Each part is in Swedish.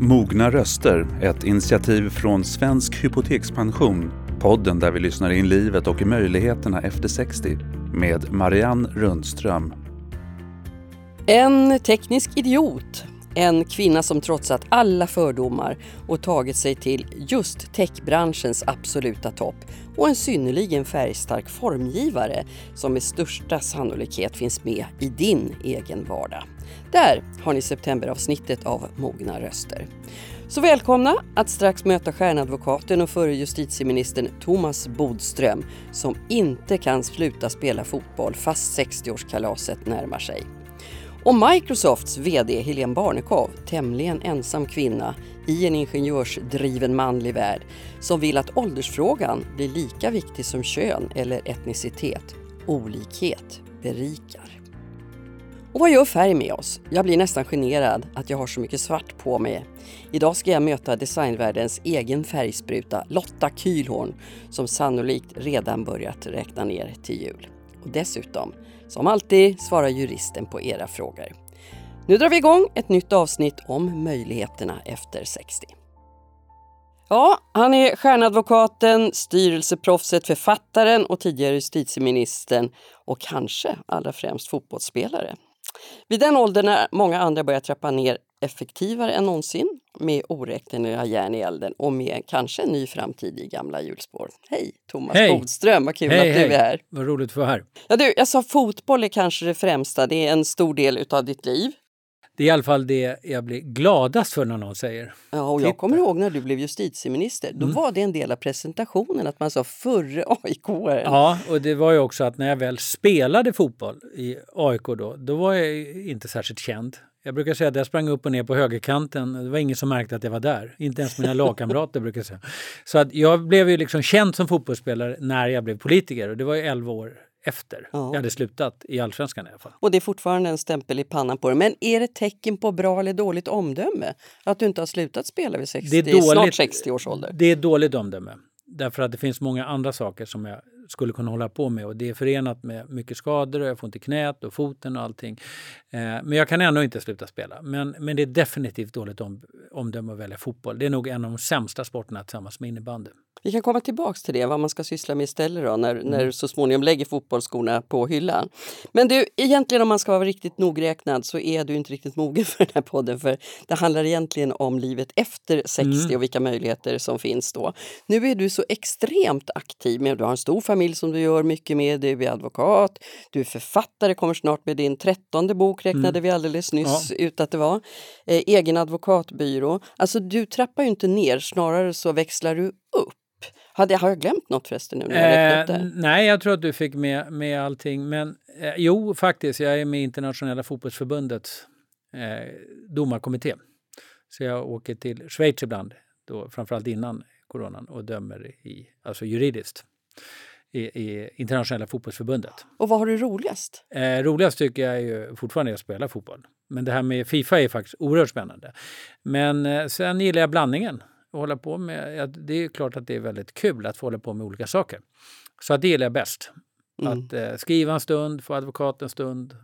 Mogna röster, ett initiativ från Svensk Hypotekspension. Podden där vi lyssnar in livet och möjligheterna efter 60 med Marianne Rundström. En teknisk idiot. En kvinna som trotsat alla fördomar och tagit sig till just techbranschens absoluta topp och en synnerligen färgstark formgivare som med största sannolikhet finns med i din egen vardag. Där har ni septemberavsnittet av Mogna röster. Så välkomna att strax möta stjärnadvokaten och förre justitieministern Thomas Bodström som inte kan sluta spela fotboll fast 60-årskalaset närmar sig. Och Microsofts VD Helene Barnekow, tämligen ensam kvinna i en ingenjörsdriven manlig värld, som vill att åldersfrågan blir lika viktig som kön eller etnicitet. Olikhet berikar. Och vad gör färg med oss? Jag blir nästan generad att jag har så mycket svart på mig. Idag ska jag möta designvärldens egen färgspruta Lotta Kühlhorn som sannolikt redan börjat räkna ner till jul. Och dessutom, som alltid, svarar juristen på era frågor. Nu drar vi igång ett nytt avsnitt om möjligheterna efter 60. Ja, han är stjärnadvokaten, styrelseproffset, författaren och tidigare justitieministern och kanske allra främst fotbollsspelare. Vid den åldern när många andra börjar trappa ner effektivare än någonsin med oräkneliga järn i elden och med kanske en ny framtid i gamla hjulspår. Hej Thomas hej. Bodström, vad kul hej, att du hej. är här. Vad roligt att vara här. Ja, du, jag sa fotboll är kanske det främsta, det är en stor del utav ditt liv. Det är i alla fall det jag blir gladast för när någon säger. Ja, och jag Titta. kommer ihåg när du blev justitieminister. Då mm. var det en del av presentationen att man sa förre aik -aren. Ja, och det var ju också att när jag väl spelade fotboll i AIK då, då var jag inte särskilt känd. Jag brukar säga att jag sprang upp och ner på högerkanten. Det var ingen som märkte att jag var där. Inte ens mina lagkamrater brukar säga. Så att jag blev ju liksom känd som fotbollsspelare när jag blev politiker och det var ju 11 år efter ja. jag hade slutat i allsvenskan i alla fall. Och det är fortfarande en stämpel i pannan på det. Men är det tecken på bra eller dåligt omdöme att du inte har slutat spela vid 60, det är dåligt, snart 60 års ålder? Det är dåligt omdöme. Därför att det finns många andra saker som jag skulle kunna hålla på med och det är förenat med mycket skador och jag får inte knät och foten och allting. Eh, men jag kan ändå inte sluta spela. Men, men det är definitivt dåligt om, omdöme att välja fotboll. Det är nog en av de sämsta sporterna tillsammans med innebandy. Vi kan komma tillbaks till det, vad man ska syssla med istället då, när, mm. när du så småningom lägger fotbollsskorna på hyllan. Men du, egentligen om man ska vara riktigt nogräknad så är du inte riktigt mogen för den här podden för det handlar egentligen om livet efter 60 mm. och vilka möjligheter som finns då. Nu är du så extremt aktiv, med, du har en stor familj som du gör mycket med, du är advokat, du är författare, kommer snart med din trettonde bok räknade mm. vi alldeles nyss ja. ut att det var. Eh, egen advokatbyrå. Alltså du trappar ju inte ner, snarare så växlar du upp. Hade, har jag glömt något förresten nu när jag eh, Nej, jag tror att du fick med, med allting. Men eh, jo, faktiskt, jag är med i Internationella fotbollsförbundets eh, domarkommitté. Så jag åker till Schweiz ibland, då, framförallt innan coronan, och dömer i, alltså juridiskt i, i internationella fotbollsförbundet. Och vad har du roligast? Eh, roligast tycker jag är ju fortfarande att spela fotboll. Men det här med Fifa är faktiskt oerhört spännande. Men eh, sen gillar jag blandningen att hålla på med. Ja, det är klart att det är väldigt kul att få hålla på med olika saker. Så det gillar jag bäst. Mm. Att eh, skriva en stund, få advokat en stund.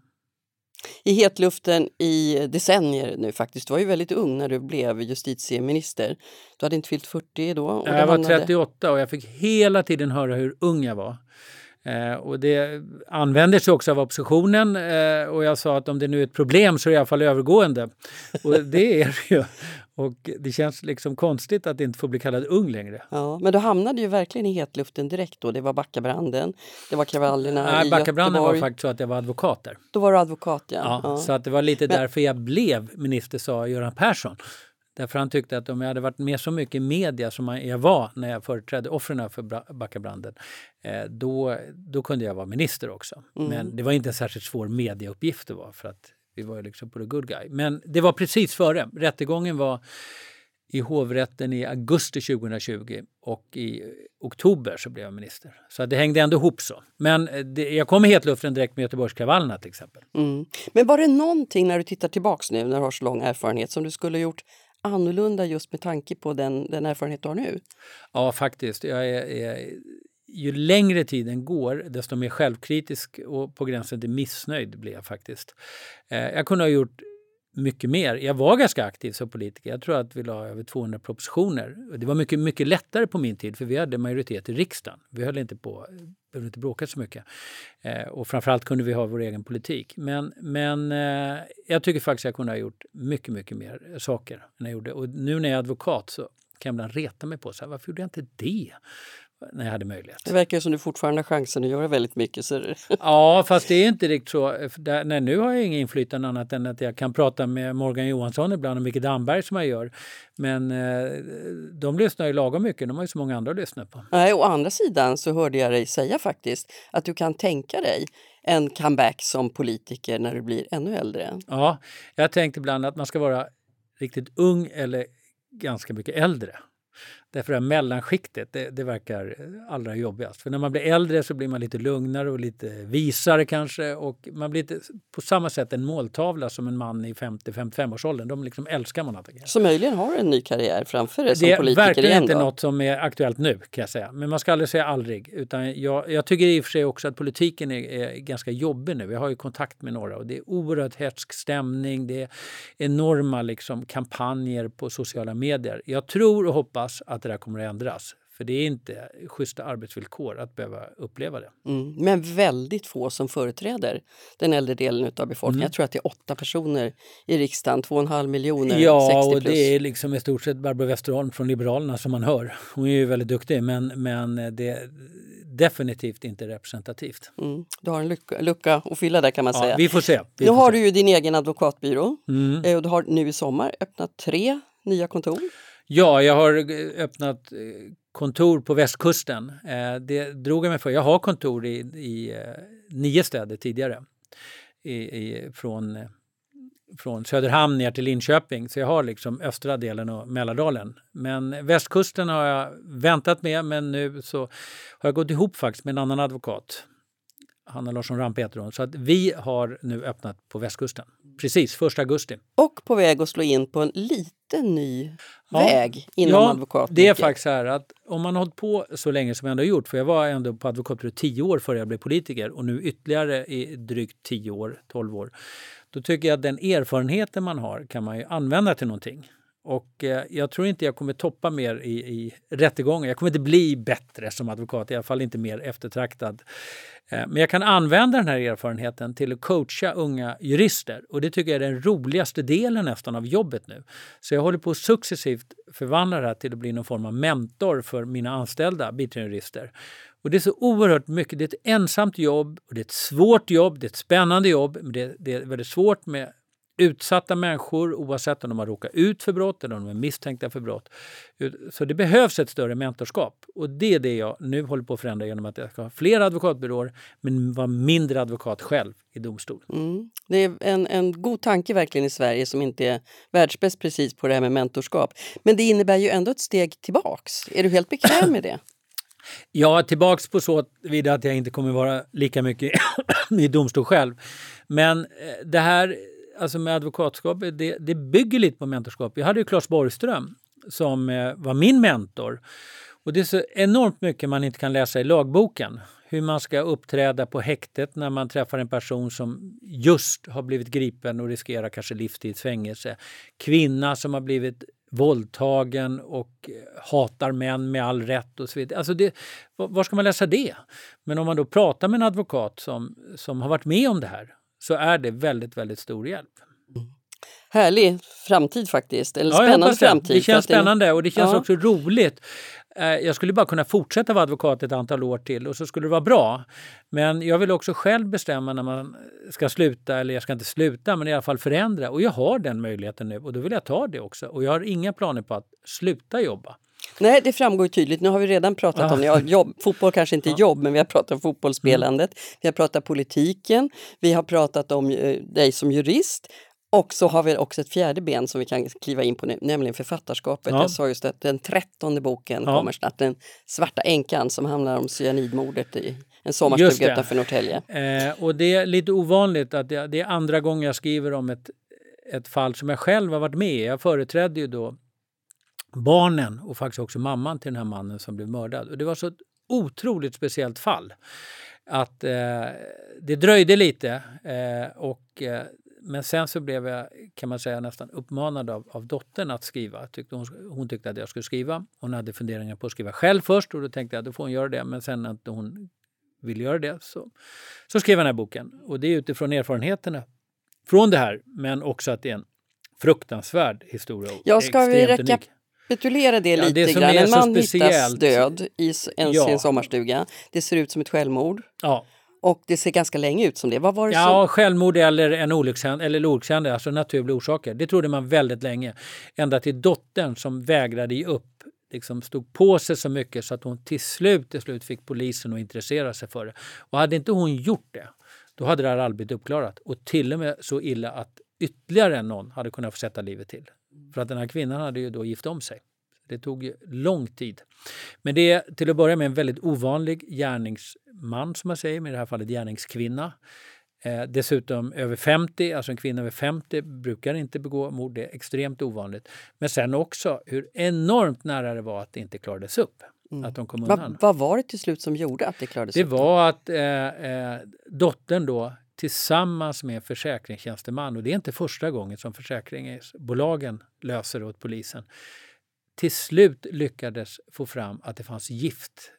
I hetluften i decennier nu faktiskt. Du var ju väldigt ung när du blev justitieminister. Du hade inte fyllt 40 då? Jag var 38 och jag fick hela tiden höra hur ung jag var. Eh, och det användes också av oppositionen eh, och jag sa att om det nu är ett problem så är det i alla fall övergående. Och det är det ju. Och det känns liksom konstigt att inte få bli kallad ung längre. Ja, men du hamnade ju verkligen i hetluften direkt då. Det var Backabranden, det var kravallerna Nej, i Backabranden Göteborg. var faktiskt så att jag var advokat där. Då var du advokat, ja. ja, ja. Så att det var lite men... därför jag blev minister, sa Göran Persson. Därför han tyckte att om jag hade varit med så mycket i media som jag var när jag företrädde offren för Backabranden, eh, då, då kunde jag vara minister också. Mm. Men det var inte en särskilt svår mediauppgift det var för att vi var ju liksom på the good guy. Men det var precis före. Rättegången var i hovrätten i augusti 2020 och i oktober så blev jag minister. Så det hängde ändå ihop så. Men eh, det, jag kom i hetluften direkt med Göteborgskravallerna till exempel. Mm. Men var det någonting när du tittar tillbaks nu när du har så lång erfarenhet som du skulle gjort annorlunda just med tanke på den, den erfarenhet du har nu? Ja, faktiskt. Jag är, är, ju längre tiden går, desto mer självkritisk och på gränsen till missnöjd blir jag faktiskt. Eh, jag kunde ha gjort mycket mer. Jag var ganska aktiv som politiker. Jag tror att vi la över 200 propositioner. Det var mycket, mycket lättare på min tid för vi hade majoritet i riksdagen. Vi höll inte på, behövde inte bråka så mycket. Eh, och framförallt kunde vi ha vår egen politik. Men, men eh, jag tycker faktiskt att jag kunde ha gjort mycket, mycket mer saker än jag gjorde. Och nu när jag är advokat så kan jag ibland reta mig på så här, varför gjorde jag inte det? När jag hade möjlighet. Det verkar som du fortfarande har chansen att göra väldigt mycket. Så... ja, fast det är inte riktigt så. Nej, nu har jag inget inflytande annat än att jag kan prata med Morgan Johansson ibland och Micke Damberg som jag gör. Men eh, de lyssnar ju lagom mycket. De har ju så många andra att lyssna på. Nej, å andra sidan så hörde jag dig säga faktiskt att du kan tänka dig en comeback som politiker när du blir ännu äldre. Ja, jag tänkte ibland att man ska vara riktigt ung eller ganska mycket äldre. Därför det här mellanskiktet, det, det, verkar allra jobbigast. För när man blir äldre så blir man lite lugnare och lite visare kanske. Och man blir inte, på samma sätt en måltavla som en man i 50-55-årsåldern. De liksom älskar man att agera. Så möjligen har en ny karriär framför dig som det politiker Det är verkligen inte något som är aktuellt nu kan jag säga. Men man ska aldrig säga aldrig. Utan jag, jag tycker i och för sig också att politiken är, är ganska jobbig nu. Jag har ju kontakt med några och det är oerhört hätsk stämning. Det är enorma liksom, kampanjer på sociala medier. Jag tror och hoppas att det där kommer att ändras. För det är inte schyssta arbetsvillkor att behöva uppleva det. Mm, men väldigt få som företräder den äldre delen av befolkningen. Mm. Jag tror att det är åtta personer i riksdagen, två och en halv miljoner, ja, 60 plus. och det är liksom i stort sett Barbro Westerholm från Liberalerna som man hör. Hon är ju väldigt duktig men, men det är definitivt inte representativt. Mm. Du har en lucka, lucka att fylla där kan man ja, säga. Vi får se. Vi nu får har se. du ju din egen advokatbyrå Mm. Eh, och du har nu i sommar öppnat tre nya kontor. Ja, jag har eh, öppnat eh, kontor på västkusten. Eh, det drog jag mig för. Jag har kontor i, i nio städer tidigare. I, i, från, från Söderhamn ner till Linköping. Så jag har liksom östra delen och Mälardalen. Men västkusten har jag väntat med men nu så har jag gått ihop faktiskt med en annan advokat. Hanna Larsson Rampe heter hon. Så att vi har nu öppnat på västkusten. Precis, 1 augusti. Och på väg att slå in på en liten ny Ja. väg inom Ja, advokatyrket. det är faktiskt så här att om man har hållit på så länge som jag ändå har gjort, för jag var ändå på advokatbyrå 10 år före jag blev politiker och nu ytterligare i drygt 10 år, 12 år. Då tycker jag att den erfarenheten man har kan man ju använda till någonting. Och eh, jag tror inte jag kommer toppa mer i, i rättegången. Jag kommer inte bli bättre som advokat, i alla fall inte mer eftertraktad. Eh, men jag kan använda den här erfarenheten till att coacha unga jurister och det tycker jag är den roligaste delen nästan av jobbet nu. Så jag håller på att successivt förvandla det här till att bli någon form av mentor för mina anställda biträdande jurister. Och det är så oerhört mycket. Det är ett ensamt jobb och det är ett svårt jobb. Det är ett spännande jobb, men det, det är väldigt svårt med utsatta människor oavsett om de har råkat ut för brott eller om de är misstänkta för brott. Så det behövs ett större mentorskap och det är det jag nu håller på att förändra genom att jag ska ha fler advokatbyråer men vara mindre advokat själv i domstol. Mm. Det är en, en god tanke verkligen i Sverige som inte är världsbäst precis på det här med mentorskap. Men det innebär ju ändå ett steg tillbaks. Är du helt bekväm med det? Ja, tillbaks på så vidare att jag inte kommer vara lika mycket i domstol själv. Men eh, det här alltså med advokatskap, det, det bygger lite på mentorskap. Jag hade ju Claes Borgström som eh, var min mentor. Och det är så enormt mycket man inte kan läsa i lagboken. Hur man ska uppträda på häktet när man träffar en person som just har blivit gripen och riskerar kanske livstidsfängelse. Kvinna som har blivit våldtagen och eh, hatar män med all rätt och så vidare. Alltså det, var ska man läsa det? Men om man då pratar med en advokat som, som har varit med om det här så är det väldigt, väldigt stor hjälp. Härlig framtid faktiskt, eller Ja, spännande framtid. Det känns spännande och det känns Ja. också roligt. Eh, Jag skulle bara kunna fortsätta vara advokat ett antal år till och så skulle det vara bra. Men jag vill också själv bestämma när man ska sluta, eller jag ska inte sluta, men i alla fall förändra. Och jag har den möjligheten nu och då vill jag ta det också. Och jag har inga planer på att sluta jobba. Nej, det framgår tydligt. Nu har vi redan pratat om ja, jobb. Fotboll kanske inte är jobb, men vi har pratat om fotbollsspelandet. Vi har pratat politiken. Vi har pratat om eh, dig som jurist. Och så har vi också ett fjärde ben som vi kan kliva in på nu, nämligen författarskapet. Ja. Jag sa just att den trettonde boken Ja. kommer snart, Den svarta änkan som handlar om cyanidmordet i en sommarstuga utanför Norrtälje. Eh, och det är lite ovanligt att det, det är andra gången jag skriver om ett, ett fall som jag själv har varit med i. Jag företrädde ju då barnen och faktiskt också mamman till den här mannen som blev mördad. Och det var så ett otroligt speciellt fall att eh, det dröjde lite eh, och eh, men sen så blev jag, kan man säga, nästan uppmanad av, av dottern att skriva. Tyckte hon, hon tyckte att jag skulle skriva. Hon hade funderingar på att skriva själv först och då tänkte jag att då får hon göra det. Men sen när hon vill göra det så, så skrev jag den här boken. Och det är utifrån erfarenheterna från det här, men också att det är en fruktansvärd historia. Ja, ska vi rekapitulera det ja, lite det grann? En man hittas död i en, ja. sin sommarstuga. Det ser ut som ett självmord. Ja. Och det ser ganska länge ut som det. Vad var det ja, som... självmord eller en olyckshändelse, eller olyckshändelse, alltså naturliga orsaker. Det trodde man väldigt länge. Ända till dottern som vägrade ge upp liksom stod på sig så mycket så att hon till slut, till slut fick polisen att intressera sig för det. Och hade inte hon gjort det, då hade det här aldrig blivit uppklarat. Och till och med så illa att ytterligare någon hade kunnat få sätta livet till. För att den här kvinnan hade ju då gift om sig. Det tog lång tid. Men det är till att börja med en väldigt ovanlig gärningsman, som man säger, men i det här fallet gärningskvinna. Eh, dessutom över 50, alltså en kvinna över 50 brukar inte begå mord, det är extremt ovanligt. Men sen också hur enormt nära det var att det inte klarades upp. Mm. Att de kom undan. Vad, vad var det till slut som gjorde att det klarades det upp? Det var att eh, eh, dottern då tillsammans med försäkringstjänsteman, och det är inte första gången som försäkringsbolagen löser det åt polisen, till slut lyckades få fram att det fanns gift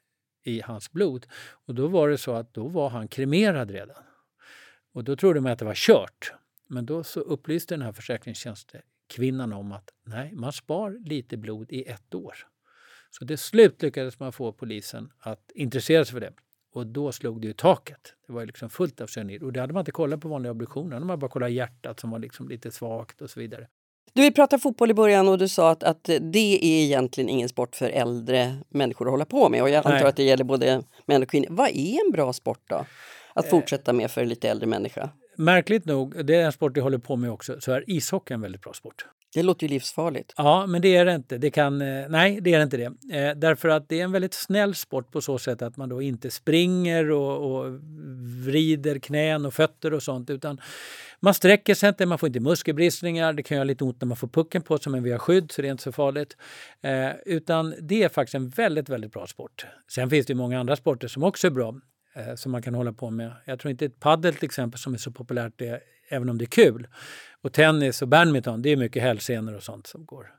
i hans blod. Och då var det så att då var han kremerad redan. Och då trodde man att det var kört. Men då så upplyste den här försäkringstjänstekvinnan om att nej, man spar lite blod i ett år. Så till slut lyckades man få polisen att intressera sig för det. Och då slog det i taket. Det var liksom fullt av cyanid. Och det hade man inte kollat på vanliga obduktioner. Man bara kollat hjärtat som var liksom lite svagt och så vidare. Du, vi pratade fotboll i början och du sa att, att det är egentligen ingen sport för äldre människor att hålla på med. Och jag antar Nej. att det gäller både män och kvinnor. Vad är en bra sport då? Att eh. fortsätta med för lite äldre människa? Märkligt nog, det är en sport jag håller på med också, så är ishockey en väldigt bra sport. Det låter ju livsfarligt. Ja, men det är det inte. Det kan, eh, nej, det är inte det. Eh, därför att det är en väldigt snäll sport på så sätt att man då inte springer och, och vrider knän och fötter och sånt utan man sträcker sig inte, man får inte muskelbristningar, det kan göra lite ont när man får pucken på sig men vi har skydd så det är inte så farligt. Eh, utan det är faktiskt en väldigt, väldigt bra sport. Sen finns det många andra sporter som också är bra eh, som man kan hålla på med. Jag tror inte ett paddel till exempel som är så populärt, är även om det är kul. Och tennis och badminton, det är mycket hälsenor och sånt som går.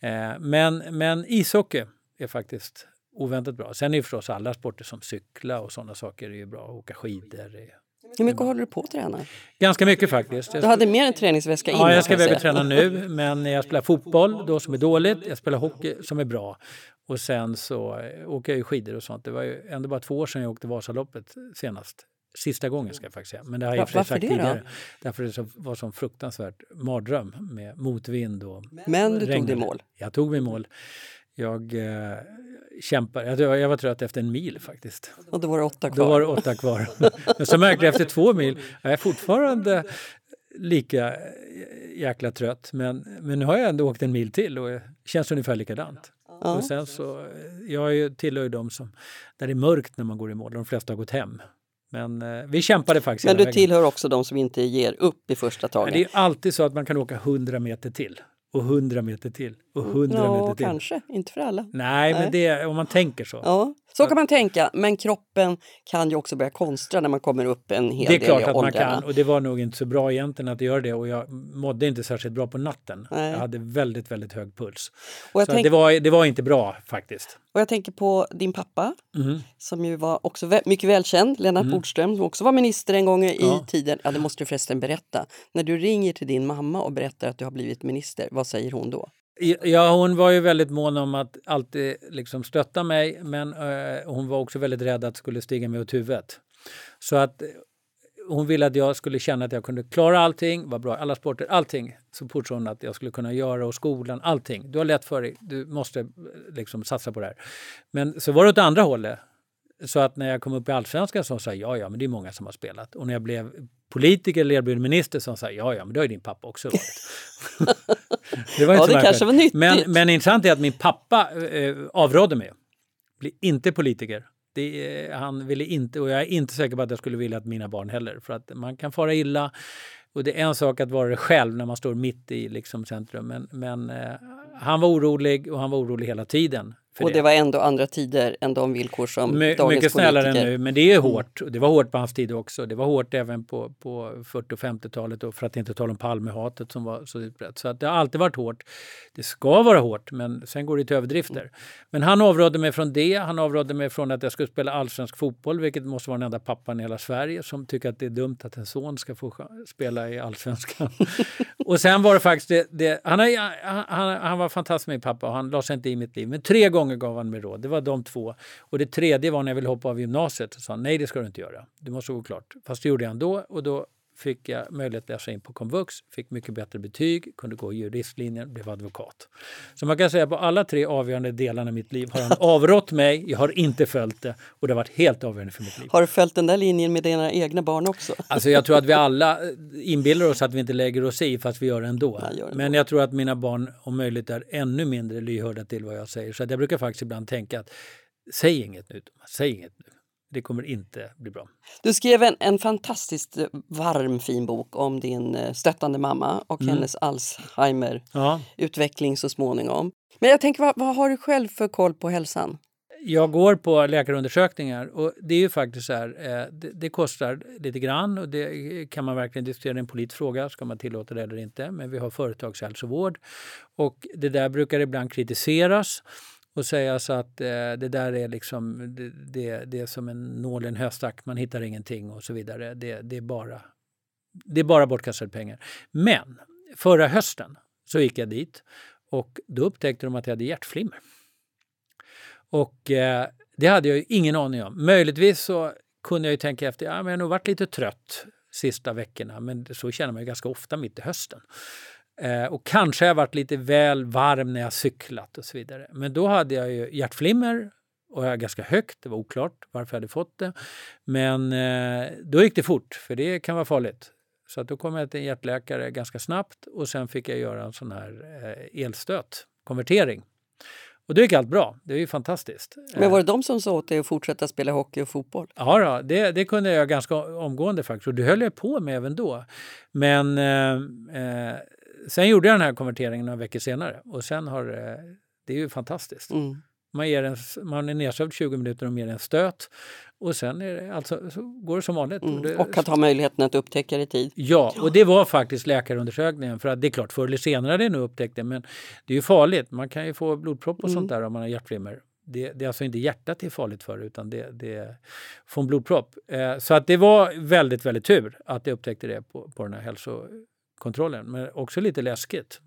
Eh, men, men ishockey är faktiskt oväntat bra. Sen är ju förstås alla sporter som cykla och sådana saker är ju bra. Åka skidor. Hur mycket håller du på att träna? Ganska mycket faktiskt. Du hade mer en träningsväska innan? Ja, jag ska iväg och träna nu. Men jag spelar fotboll då som är dåligt. Jag spelar hockey som är bra. Och sen så eh, åker jag ju skidor och sånt. Det var ju ändå bara två år sedan jag åkte Vasaloppet senast. Sista gången ska jag faktiskt säga. Men det har jag Varför sagt det tidigare. Då? Därför det var så fruktansvärt mardröm med motvind och Men du tog det mål? Jag tog mig mål. Jag eh, kämpar. Jag, jag var trött efter en mil faktiskt. Och då var det åtta kvar? Då var det åtta kvar. Men så märkte jag efter två mil, jag är fortfarande lika eh, jäkla trött. Men, men nu har jag ändå åkt en mil till och det känns ungefär likadant. Ja. Och sen så, eh, jag tillhör ju de som, där det är mörkt när man går i mål. De flesta har gått hem. Men eh, vi kämpade faktiskt Men du tillhör också de som inte ger upp i första taget? Men det är alltid så att man kan åka 100 meter till och 100 meter till och 100 ja, meter till. kanske, inte för alla. Nej, Nej, men det om man tänker så. Ja, så kan man tänka, men kroppen kan ju också börja konstra när man kommer upp en hel del Det är klart att man kan och det var nog inte så bra egentligen att göra det och jag mådde inte särskilt bra på natten. Nej. Jag hade väldigt, väldigt hög puls. Och så tänk... det, var, det var inte bra faktiskt. Och jag tänker på din pappa mm. som ju var också vä mycket välkänd, Lennart mm. Bodström, som också var minister en gång i ja. tiden. Ja, det måste du förresten berätta. När du ringer till din mamma och berättar att du har blivit minister, vad säger hon då? Ja, hon var ju väldigt mån om att alltid liksom stötta mig men eh, hon var också väldigt rädd att det skulle stiga mig åt huvudet. Så att eh, hon ville att jag skulle känna att jag kunde klara allting, var bra alla sporter, allting. Så fort hon att jag skulle kunna göra och skolan, allting. Du har lätt för dig, du måste eh, liksom satsa på det här. Men så var det åt andra hållet. Så att när jag kom upp i allsvenskan så sa jag ja, ja, men det är många som har spelat. Och när jag blev politiker eller erbjuden minister så sa ja, ja, men det har ju din pappa också varit. det var inte ja, det kanske var nyttigt. Men, men intressant är att min pappa eh, avrådde mig. Bli inte politiker. Det, han ville inte, och jag är inte säker på att jag skulle vilja att mina barn heller. För att man kan fara illa. Och det är en sak att vara det själv när man står mitt i liksom centrum. Men, men eh, han var orolig och han var orolig hela tiden och det. det. var ändå andra tider än de villkor som My, dagens Mycket snällare politiker... nu, men det är mm. hårt. Det var hårt på hans tid också. Det var hårt även på, på 40 och 50-talet och för att inte tala om Palmehatet som var så utbrett. Så att det har alltid varit hårt. Det ska vara hårt, men sen går det till överdrifter. Mm. Men han avrådde mig från det. Han avrådde mig från att jag skulle spela allsvensk fotboll, vilket måste vara den enda pappan i hela Sverige som tycker att det är dumt att en son ska få spela i allsvenskan. och sen var det faktiskt det, det han, han, han, han var fantastisk min pappa och han la sig inte i mitt liv. Men tre gånger gav han mig råd. Det var de två. Och det tredje var när jag ville hoppa av gymnasiet. Så sa han, nej det ska du inte göra. Du måste gå klart. Fast det gjorde jag ändå och då fick jag möjlighet att läsa in på komvux, fick mycket bättre betyg, kunde gå juristlinjen, blev advokat. Så man kan säga på alla tre avgörande delarna i mitt liv har han avrått mig, jag har inte följt det och det har varit helt avgörande för mitt liv. Har du följt den där linjen med dina egna barn också? Alltså jag tror att vi alla inbillar oss att vi inte lägger oss i fast vi gör det ändå. Jag Men jag tror att mina barn om möjligt är ännu mindre lyhörda till vad jag säger. Så jag brukar faktiskt ibland tänka att säg inget nu, säg inget nu det kommer inte bli bra. Du skrev en, en fantastiskt varm fin bok om din eh, stöttande mamma och mm. hennes Alzheimer-utveckling så småningom. Men jag tänker, vad, vad, har du själv för koll på hälsan? Jag går på läkarundersökningar och det är ju faktiskt så här, eh, det, det, kostar lite grann och det kan man verkligen diskutera, en politisk fråga, ska man tillåta det eller inte? Men vi har företagshälsovård och det där brukar ibland kritiseras och säga så att eh, det där är liksom det, det, det, är som en nål i en höstack, man hittar ingenting och så vidare. Det, det, är bara, det är bara bortkastade pengar. Men förra hösten så gick jag dit och då upptäckte de att jag hade hjärtflimmer. Och eh, det hade jag ingen aning om. Möjligtvis så kunde jag ju tänka efter, ja men jag har nog varit lite trött sista veckorna, men så känner man ju ganska ofta mitt i hösten. Eh, och kanske har jag varit lite väl varm när jag cyklat och så vidare. Men då hade jag ju hjärtflimmer och jag ganska högt. Det var oklart varför jag hade fått det. Men eh, då gick det fort, för det kan vara farligt. Så att då kom jag till en hjärtläkare ganska snabbt och sen fick jag göra en sån här eh, elstöt, konvertering. Och då gick allt bra. Det är ju fantastiskt. Men var det de som sa åt dig att fortsätta spela hockey och fotboll? Ja, då, det, det kunde jag ganska omgående faktiskt. Och det höll jag på med även då. Men eh sen gjorde jag den här konverteringen några veckor senare och sen har det är ju fantastiskt. Mm. Man, ger en, man är nedsövd 20 minuter och mer en stöt och sen är det, alltså, så går det som vanligt. Mm. Det, och att ha möjligheten att upptäcka det i tid. Ja, och det var faktiskt läkarundersökningen. För att det är klart, förr eller senare är det nog upptäckt det, men det är ju farligt. Man kan ju få blodpropp och mm. sånt där om man har hjärtflimmer. Det, det, är alltså inte hjärtat det är farligt för utan det, det får en blodpropp. Eh, så att det var väldigt, väldigt tur att jag upptäckte det på, på den här hälso kontrollen. Men också lite läskigt.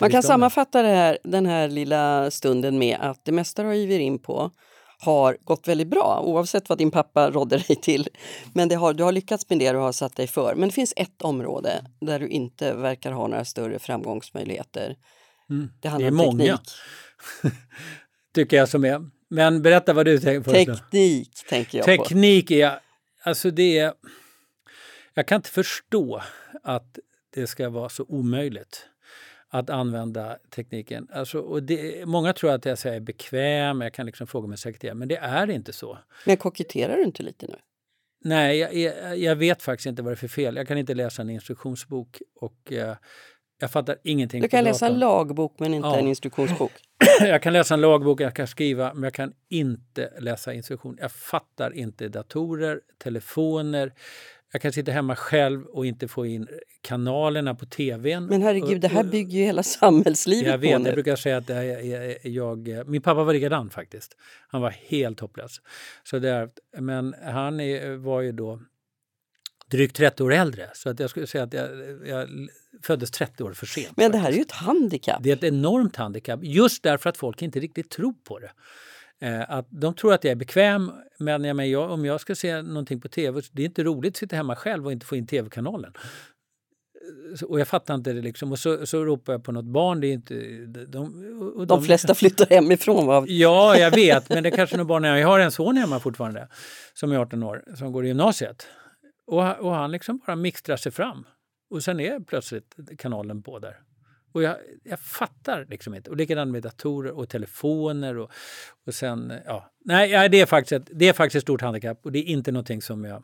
Man kan sammanfatta här, den här lilla stunden med att det mesta du har givit in på har gått väldigt bra oavsett vad din pappa rådde dig till. Men det har, du har lyckats med det du har satt dig för. Men det finns ett område där du inte verkar ha några större framgångsmöjligheter. Mm. Det handlar det är om teknik. många, tycker jag som är. Men berätta vad du tänker på. Teknik tänker jag teknik på. Teknik är, alltså det är... Jag kan inte förstå att det ska vara så omöjligt att använda tekniken. Alltså, och det, många tror att jag säger bekväm, jag kan liksom fråga min sekreterare, men det är inte så. Men koketterar du inte lite nu? Nej, jag, jag, jag, vet faktiskt inte vad det är för fel. Jag kan inte läsa en instruktionsbok och eh, jag fattar ingenting. Du kan läsa en lagbok men inte ja. en instruktionsbok? jag kan läsa en lagbok, jag kan skriva, men jag kan inte läsa instruktion. Jag fattar inte datorer, telefoner, jag kan sitta hemma själv och inte få in kanalerna på tvn. Men herregud, det här bygger ju hela samhällslivet jag vet, på nu. Jag brukar säga att jag, jag, min pappa var likadan faktiskt. Han var helt hopplös. Så där, men han var ju då drygt 30 år äldre. Så att jag skulle säga att jag, jag föddes 30 år för sent. Men det här är ju ett handikapp. Det är ett enormt handikapp. Just därför att folk inte riktigt tror på det. Eh, att de tror att jag är bekväm, men jag menar, jag, om jag ska se någonting på tv, det är inte roligt att sitta hemma själv och inte få in tv-kanalen. Eh, och jag fattar inte det liksom. Och så, så ropar jag på något barn. Det är inte, de, de, de flesta flyttar hemifrån va? Ja, jag vet. Men det är kanske några barn. Jag har en son hemma fortfarande som är 18 år, som går i gymnasiet. Och, och han liksom bara mixtrar sig fram. Och sen är plötsligt kanalen på där. Och jag, jag fattar liksom inte. Och likadant med datorer och telefoner. Och, och sen, ja. Nej, det är, faktiskt ett, det är faktiskt ett stort handikapp och det är inte någonting som jag...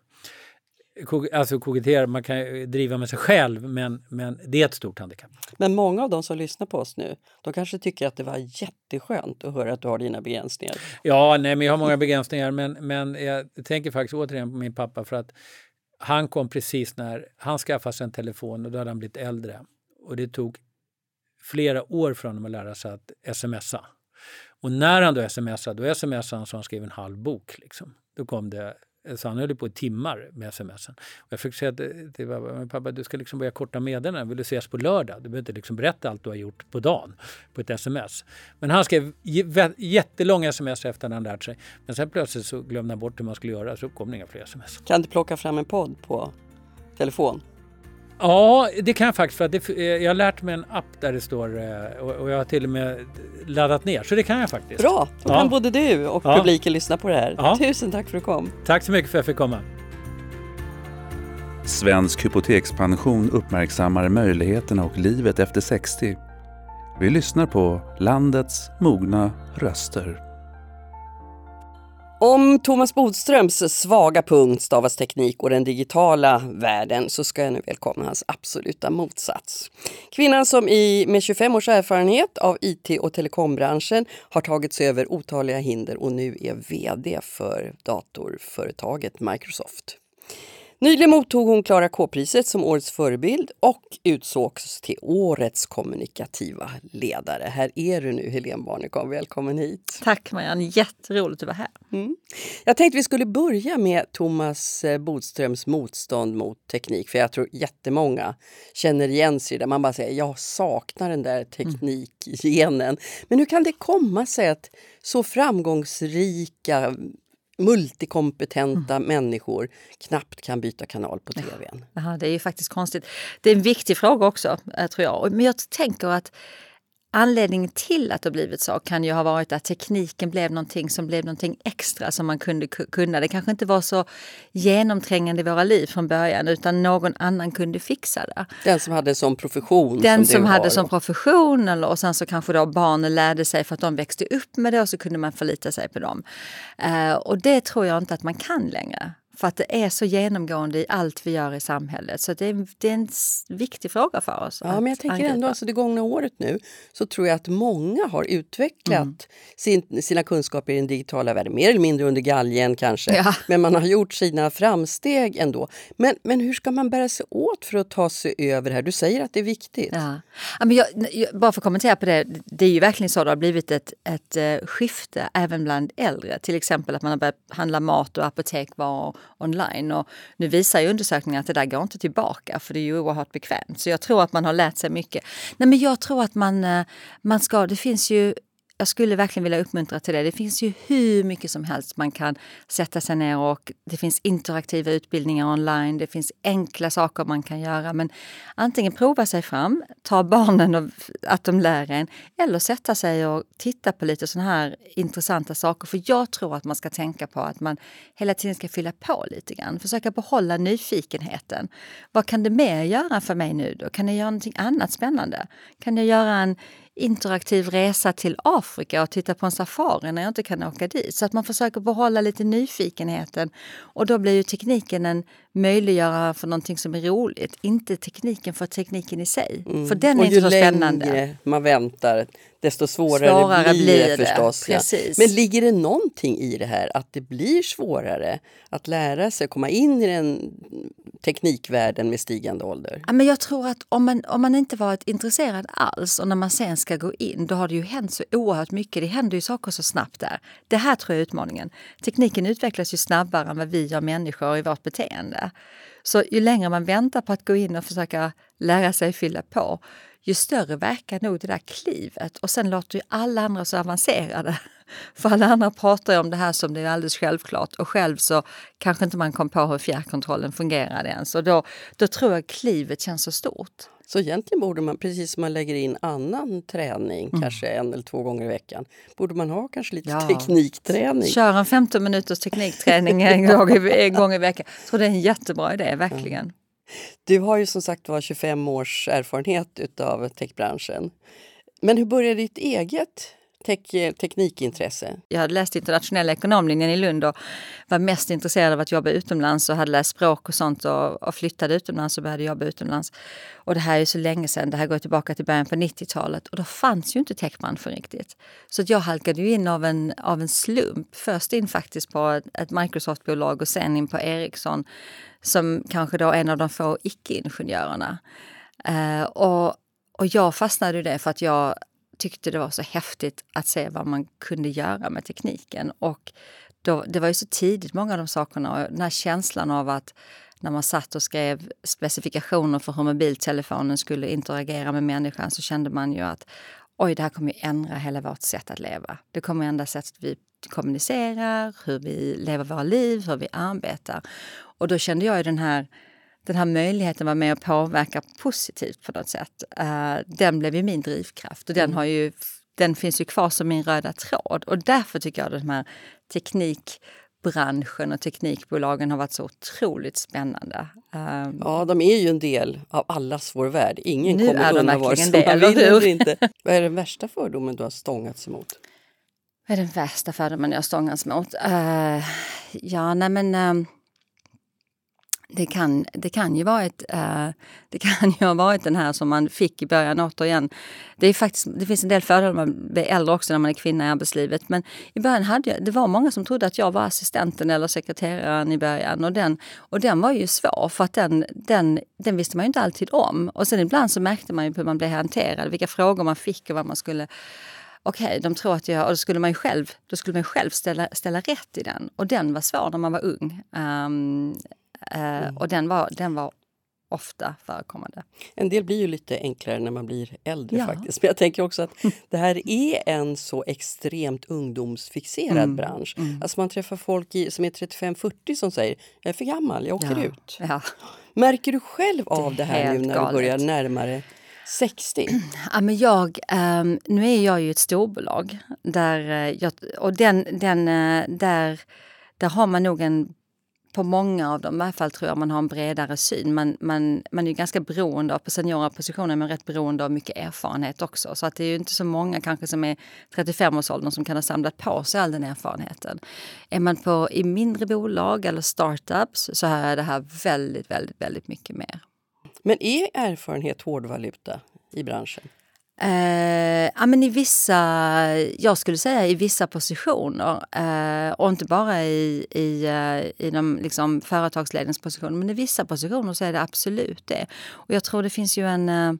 Alltså kokettera, man kan driva med sig själv men, men det är ett stort handikapp. Men många av de som lyssnar på oss nu, de kanske tycker att det var jätteskönt att höra att du har dina begränsningar. Ja, nej men jag har många begränsningar men, men jag tänker faktiskt återigen på min pappa för att han kom precis när han skaffade sig en telefon och då hade han blivit äldre. Och det tog flera år för honom att lära sig att smsa. Och när han då smsade, då smsade han så han skrev en halv bok. Liksom. Då kom det så han höll på i timmar med smsen. Och jag fick säga till pappa, pappa du ska liksom börja korta meddelanden. Vill du ses på lördag? Du behöver inte liksom berätta allt du har gjort på dagen på ett sms. Men han skrev jättelånga sms efter att han lärt sig. Men sen plötsligt så glömde han bort hur man skulle göra så kom det inga fler sms. Kan du plocka fram en podd på telefon? Ja, det kan jag faktiskt. För att det, eh, jag har lärt mig en app där det står eh, och jag har till och med laddat ner. Så det kan jag faktiskt. Bra, då kan både du och ja. publiken lyssna på det här. Ja. Tusen tack för att du kom. Tack så mycket för att jag fick komma. Svensk hypotekspension uppmärksammar möjligheterna och livet efter 60. Vi lyssnar på landets mogna röster. Om Thomas Bodströms svaga punkt stavas teknik och den digitala världen så ska jag nu välkomna hans absoluta motsats. Kvinnan som i, med 25 års erfarenhet av IT och telekombranschen har tagit sig över otaliga hinder och nu är VD för datorföretaget Microsoft. Nyligen mottog hon Klara K-priset som årets förebild och utsågs till årets kommunikativa ledare. Här är du nu, Helene Barnekow. Välkommen hit. Tack Marianne, jätteroligt att vara här. Mm. Jag tänkte vi skulle börja med Thomas eh, Bodströms motstånd mot teknik, för jag tror jättemånga känner igen sig där man bara säger jag saknar den där teknikgenen. Men hur kan det komma sig att så framgångsrika multikompetenta mm. människor knappt kan byta kanal på tvn. Ja, det är ju faktiskt konstigt. Det är en viktig fråga också, eh, tror jag. Men jag tänker att Anledningen till att det blivit så kan ju ha varit att tekniken blev någonting som blev någonting extra som man kunde kunna. Det kanske inte var så genomträngande i våra liv från början utan någon annan kunde fixa det. Den som hade som profession? Den som, som hade som profession eller, och sen så kanske då barnen lärde sig för att de växte upp med det och så kunde man förlita sig på dem. Uh, och det tror jag inte att man kan längre. För att det är så genomgående i allt vi gör i samhället. Så det är, det är en viktig fråga för oss. Ja, men jag tänker angripa. ändå, alltså det gångna året nu så tror jag att många har utvecklat mm. sin, sina kunskaper i den digitala världen. Mer eller mindre under galgen kanske. Ja. Men man har gjort sina framsteg ändå. Men, men hur ska man bära sig åt för att ta sig över det här? Du säger att det är viktigt. Ja. ja men jag, bara för att kommentera på det. Det är ju verkligen så det har blivit ett, ett uh, skifte även bland äldre. Till exempel att man har börjat handla mat och apotekvaror online. Och nu visar ju undersökningar att det där går inte tillbaka för det är ju oerhört bekvämt. Så jag tror att man har lärt sig mycket. Nej men jag tror att man, eh, man ska, det finns ju jag skulle verkligen vilja uppmuntra till det. Det finns ju hur mycket som helst man kan sätta sig ner och det finns interaktiva utbildningar online. Det finns enkla saker man kan göra. Men antingen prova sig fram, ta barnen och att de lär en eller sätta sig och titta på lite sådana här intressanta saker. För jag tror att man ska tänka på att man hela tiden ska fylla på lite grann. Försöka behålla nyfikenheten. Vad kan det mer göra för mig nu då? Kan jag göra någonting annat spännande? Kan jag göra en interaktiv resa till Afrika och titta på en safari när jag inte kan åka dit. Så att man försöker behålla lite nyfikenheten och då blir ju tekniken en möjliggörare för någonting som är roligt. Inte tekniken för tekniken i sig. Mm. För den är inte så spännande. ju längre man väntar desto svårare, svårare blir, blir det, det förstås. Ja. Men ligger det någonting i det här att det blir svårare att lära sig komma in i den teknikvärlden med stigande ålder? Ja, men jag tror att om man, om man inte varit intresserad alls och när man sen ska gå in då har det ju hänt så oerhört mycket. Det händer ju saker så snabbt där. Det här tror jag är utmaningen. Tekniken utvecklas ju snabbare än vad vi gör människor i vårt beteende. Så ju längre man väntar på att gå in och försöka lära sig fylla på, ju större verkar nog det där klivet. Och sen låter ju alla andra så avancerade. För alla andra pratar ju om det här som det är alldeles självklart och själv så kanske inte man kom på hur fjärrkontrollen fungerade ens. Och då, då tror jag klivet känns så stort. Så egentligen borde man, precis som man lägger in annan träning, mm. kanske en eller två gånger i veckan, borde man ha kanske lite ja. teknikträning. Kör en 15 minuters teknikträning en, gång i, en gång i veckan. Jag tror det är en jättebra idé, verkligen. Ja. Du har ju som sagt var 25 års erfarenhet av techbranschen. Men hur började ditt eget tek eh, teknikintresse? Jag hade läst internationella ekonomlinjen i Lund och var mest intresserad av att jobba utomlands och hade läst språk och sånt och, och flyttade utomlands och började jobba utomlands. Och det här är ju så länge sedan, det här går tillbaka till början på 90-talet och då fanns ju inte techbranschen riktigt. Så jag halkade ju in av en, av en slump, först in faktiskt på ett, ett Microsoft-bolag och sen in på Ericsson som kanske då en av de få icke-ingenjörerna. Uh, och, och jag fastnade i det för att jag tyckte det var så häftigt att se vad man kunde göra med tekniken. Och då, det var ju så tidigt, många av de sakerna. Och den här känslan av att när man satt och skrev specifikationer för hur mobiltelefonen skulle interagera med människan så kände man ju att oj, det här kommer ju ändra hela vårt sätt att leva. Det kommer ändra sättet vi kommunicerar, hur vi lever våra liv, hur vi arbetar. Och då kände jag ju den här den här möjligheten var med och påverka positivt på något sätt. Uh, den blev ju min drivkraft och den, mm. har ju, den finns ju kvar som min röda tråd. Och därför tycker jag att den här teknikbranschen och teknikbolagen har varit så otroligt spännande. Um, ja, de är ju en del av allas vår värld. Ingen nu kommer undan vare sig man vill eller inte. Vad är den värsta fördomen du har stångats emot? Vad är den värsta fördomen jag har stångats emot? Uh, ja, nej men... Um, det kan, det kan ju varit, uh, eh, det kan ju ha varit den här som man fick i början återigen. Det, är faktiskt, det finns en del fördelar med att bli äldre också när man är kvinna i arbetslivet. Men i början hade jag, det var många som trodde att jag var assistenten eller sekreteraren i början. Och den, och den var ju svår för att den, den, den visste man ju inte alltid om. Och sen ibland så märkte man ju hur man blev hanterad, vilka frågor man fick och vad man skulle okej, okay, de tror att jag... Och då skulle man ju själv, då skulle man själv ställa, ställa rätt i den. Och den var svår när man var ung. Um, Mm. Och den var, den var ofta förekommande. En del blir ju lite enklare när man blir äldre ja. faktiskt. Men jag tänker också att det här är en så extremt ungdomsfixerad mm. bransch. Mm. Alltså man träffar folk i, som är 35-40 som säger jag är för gammal, jag åker ja. ut. Ja. Märker du själv av det, här nu när galet. du börjar närmare 60? Ja, men jag, um, nu är jag ju ett storbolag där, uh, jag, och den, den, uh, där, där har man nog en på många av dem i alla fall tror jag man har en bredare syn. Man, man, man är ju ganska beroende av, på seniora positioner, men rätt beroende av mycket erfarenhet också. Så att det är ju inte så många kanske som är 35-årsåldern som kan ha samlat på sig all den erfarenheten. Är man på, i mindre bolag eller startups så är det här väldigt, väldigt, väldigt mycket mer. Men är erfarenhet hårdvaluta i branschen? Eh, ja, men i vissa, jag skulle säga i vissa positioner eh, och inte bara i, i, eh, i de liksom, företagsledningspositioner men i vissa positioner så är det absolut det. Och jag tror det finns ju en eh,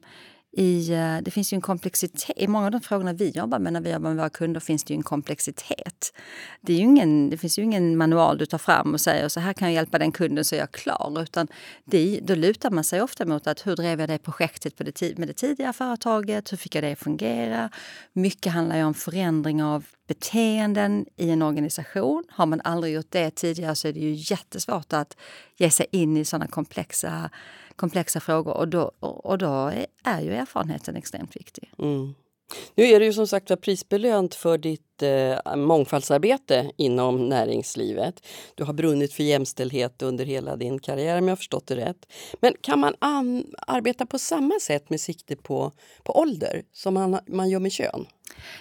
i, eh, det finns ju en komplexitet. I många av de frågorna vi jobbar med när vi jobbar med våra kunder finns det ju en komplexitet. Det, är ingen, det finns ju ingen manual du tar fram och säger så här kan jag hjälpa den kunden så är jag klar. Utan det, då lutar man sig ofta mot att hur drev jag det projektet på det, med det tidigare företaget? Hur fick jag det att fungera? Mycket handlar ju om förändring av beteenden i en organisation. Har man aldrig gjort det tidigare så är det ju jättesvårt att ge sig in i sådana komplexa komplexa frågor och då, och då är ju erfarenheten extremt viktig. Mm. Nu är du ju som sagt prisbelönt för ditt eh, mångfaldsarbete inom näringslivet. Du har brunnit för jämställdhet under hela din karriär om jag förstått det rätt. Men kan man arbeta på samma sätt med sikte på, på ålder som man, man gör med kön?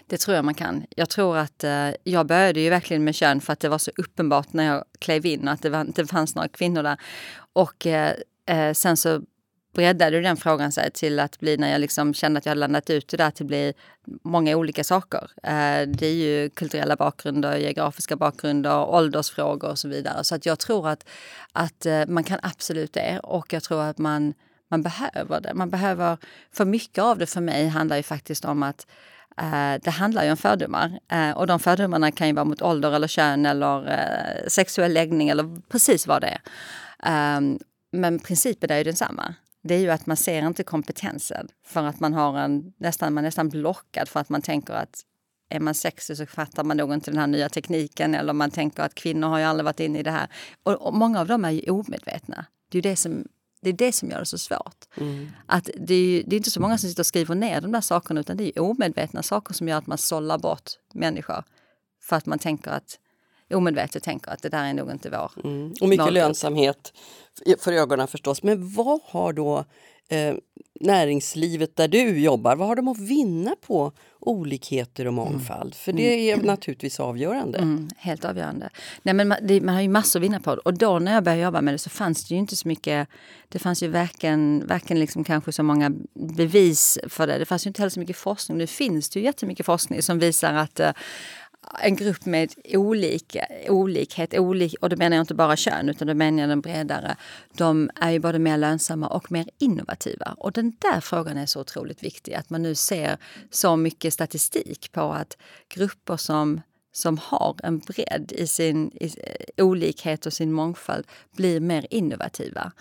Det tror jag man kan. Jag tror att eh, jag började ju verkligen med kön för att det var så uppenbart när jag klev in att det var, inte fanns några kvinnor där. Och Eh, Eh, sen så breddade den frågan sig till att bli när jag liksom kände att jag landat ut det där till att bli många olika saker. Eh, det är ju kulturella bakgrunder, geografiska bakgrunder, åldersfrågor och så vidare. Så att jag tror att, att eh, man kan absolut det och jag tror att man, man behöver det. Man behöver, för mycket av det för mig handlar ju faktiskt om att eh, det handlar ju om fördomar och de fördomarna kan ju vara mot ålder eller kön eller sexuell läggning eller precis vad det är. Um, men principen är ju densamma. Det är ju att man ser inte kompetensen för att man har en, nästan, man är nästan blockad för att man tänker att är man sexig så fattar man nog inte den här nya tekniken eller man tänker att kvinnor har ju aldrig varit inne i det här. Och, och många av dem är ju omedvetna. Det är det som, det är det som gör det så svårt. Mm. Att det, är, det är inte så många som sitter och skriver ner de där sakerna utan det är omedvetna saker som gör att man sållar bort människor. För att man tänker att omedvetet tänker att det där är nog inte vår. Mm. Och mycket lönsamhet för ögonen förstås. Men vad har då eh, näringslivet där du jobbar, vad har de att vinna på olikheter och mångfald? För det är naturligtvis avgörande. Mm, helt avgörande. Nej, men man, det, man har ju massor att vinna på. Och då när jag började jobba med det så fanns det ju inte så mycket... Det fanns ju varken, varken liksom kanske så många bevis för det. Det fanns ju inte heller så mycket forskning. Nu finns det ju jättemycket forskning som visar att uh, en grupp med olika, olikhet, olik, och då menar jag inte bara kön utan då menar jag den bredare. De är ju både mer lönsamma och mer innovativa. Och den där frågan är så otroligt viktig. Att man nu ser så mycket statistik på att grupper som som har en bredd i sin i, eh, olikhet och sin mångfald blir mer innovativa.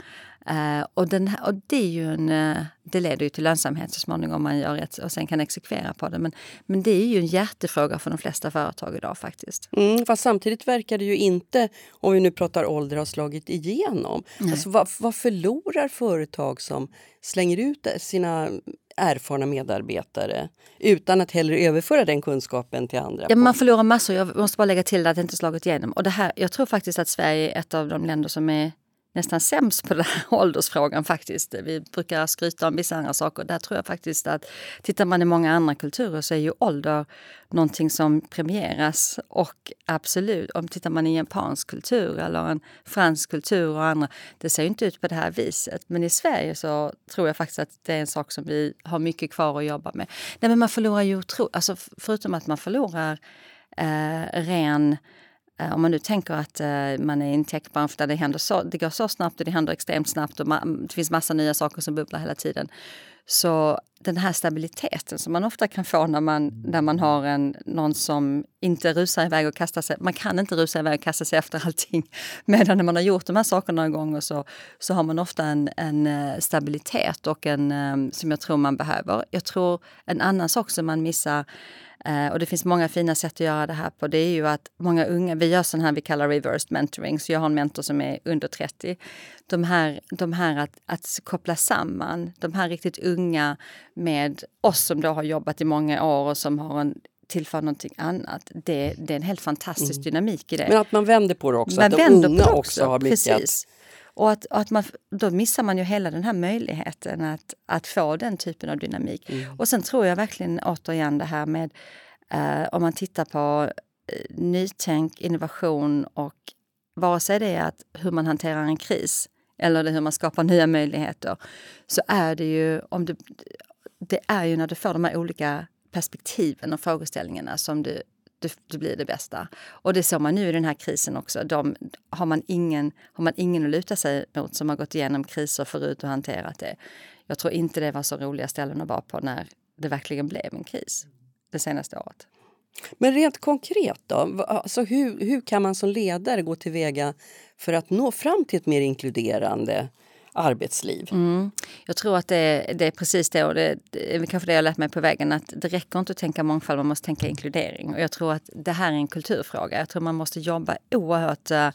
Uh, och, den och det, är ju en, uh, det leder ju till lönsamhet så småningom om man gör rätt och sen kan exekvera på det. Men, men det är ju en hjärtefråga för de flesta företag idag faktiskt. Mm, fast samtidigt verkar det ju inte, om vi nu pratar ålder, ha slagit igenom. Alltså, vad, vad förlorar företag som slänger ut sina erfarna medarbetare utan att heller överföra den kunskapen till andra. Ja, man förlorar massor. Jag måste bara lägga till att det inte slagit igenom. Och det här, jag tror faktiskt att Sverige är ett av de länder som är nästan sämst på den här åldersfrågan faktiskt. Vi brukar skryta om vissa andra saker. Där tror jag faktiskt att tittar man i många andra kulturer så är ju ålder någonting som premieras. Och absolut, om tittar man i japansk kultur eller en fransk kultur och andra, det ser inte ut på det här viset. Men i Sverige så tror jag faktiskt att det är en sak som vi har mycket kvar att jobba med. Nej, men man förlorar ju tro, alltså förutom att man förlorar eh, ren Eh, om man nu tänker att eh, man är i en techbransch där det, händer så, det går så snabbt och det händer extremt snabbt och mm, det finns massa nya saker som bubblar hela tiden. Så den här stabiliteten som man ofta kan få när man, när man har en, någon som inte rusar iväg och kastar sig. Man kan inte rusa iväg och kasta sig efter allting. Medan när man har gjort de här sakerna några gånger så, så har man ofta en, en eh, stabilitet och en, som jag tror man behöver. Jag tror en annan sak som man missar och det finns många fina sätt att göra det här på. Det är ju att många unga, vi gör sån här vi kallar reversed mentoring, så jag har en mentor som är under 30. De här, de här att, att koppla samman de här riktigt unga med oss som då har jobbat i många år och som har en tillför någonting annat. Det, det är en helt fantastisk mm. dynamik i det. Men att man vänder på det också, man att de unga också, också har mycket precis. Och att, att man, då missar man ju hela den här möjligheten att, att få den typen av dynamik. Mm. Och sen tror jag verkligen återigen det här med eh, om man tittar på eh, nytänk, innovation och vare sig det är att hur man hanterar en kris eller det hur man skapar nya möjligheter så är det ju om du, det är ju när du får de här olika perspektiven och frågeställningarna som du det, det, blir det bästa. Och det såg man nu i den här krisen också. De, har, man ingen, har man ingen att luta sig mot som har gått igenom kriser förut och hanterat det. Jag tror inte det var så roliga ställen att vara på när det verkligen blev en kris det senaste året. Men rent konkret då, alltså hur, hur kan man som ledare gå tillväga för att nå fram till ett mer inkluderande arbetsliv. Mm. Jag tror att det, det, är precis det och det, det är kanske det jag lärt mig på vägen att det räcker inte att tänka mångfald, man måste tänka inkludering. Och jag tror att det här är en kulturfråga. Jag tror man måste jobba oerhört eh,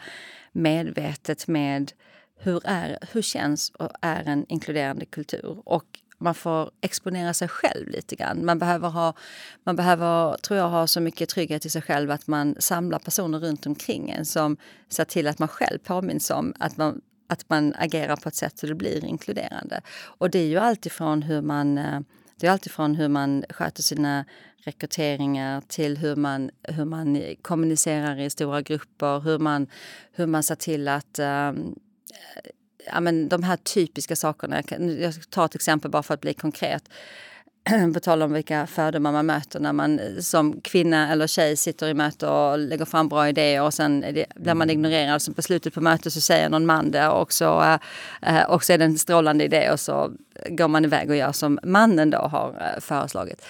medvetet med hur, är, hur känns och är en inkluderande kultur. Och man får exponera sig själv lite grann. Man behöver, ha, man behöver tror jag, ha så mycket trygghet i sig själv att man samlar personer runt omkring en som ser till att man själv påminns om att man att man agerar på ett sätt så det blir inkluderande. Och det är ju alltifrån hur man eh, det är alltifrån hur man sköter sina rekryteringar till hur man, hur man kommunicerar i stora grupper, hur man, hur man ser till att um, ja, men de här typiska sakerna. Jag tar ett exempel bara för att bli konkret. på tal om vilka fördomar man möter när man som kvinna eller tjej sitter i möte och lägger fram bra idéer och sen blir man ignorerad. Så på slutet på mötet så säger någon man det och så, äh, och så är det en strålande idé och så går man iväg och gör som mannen då har äh, föreslagit.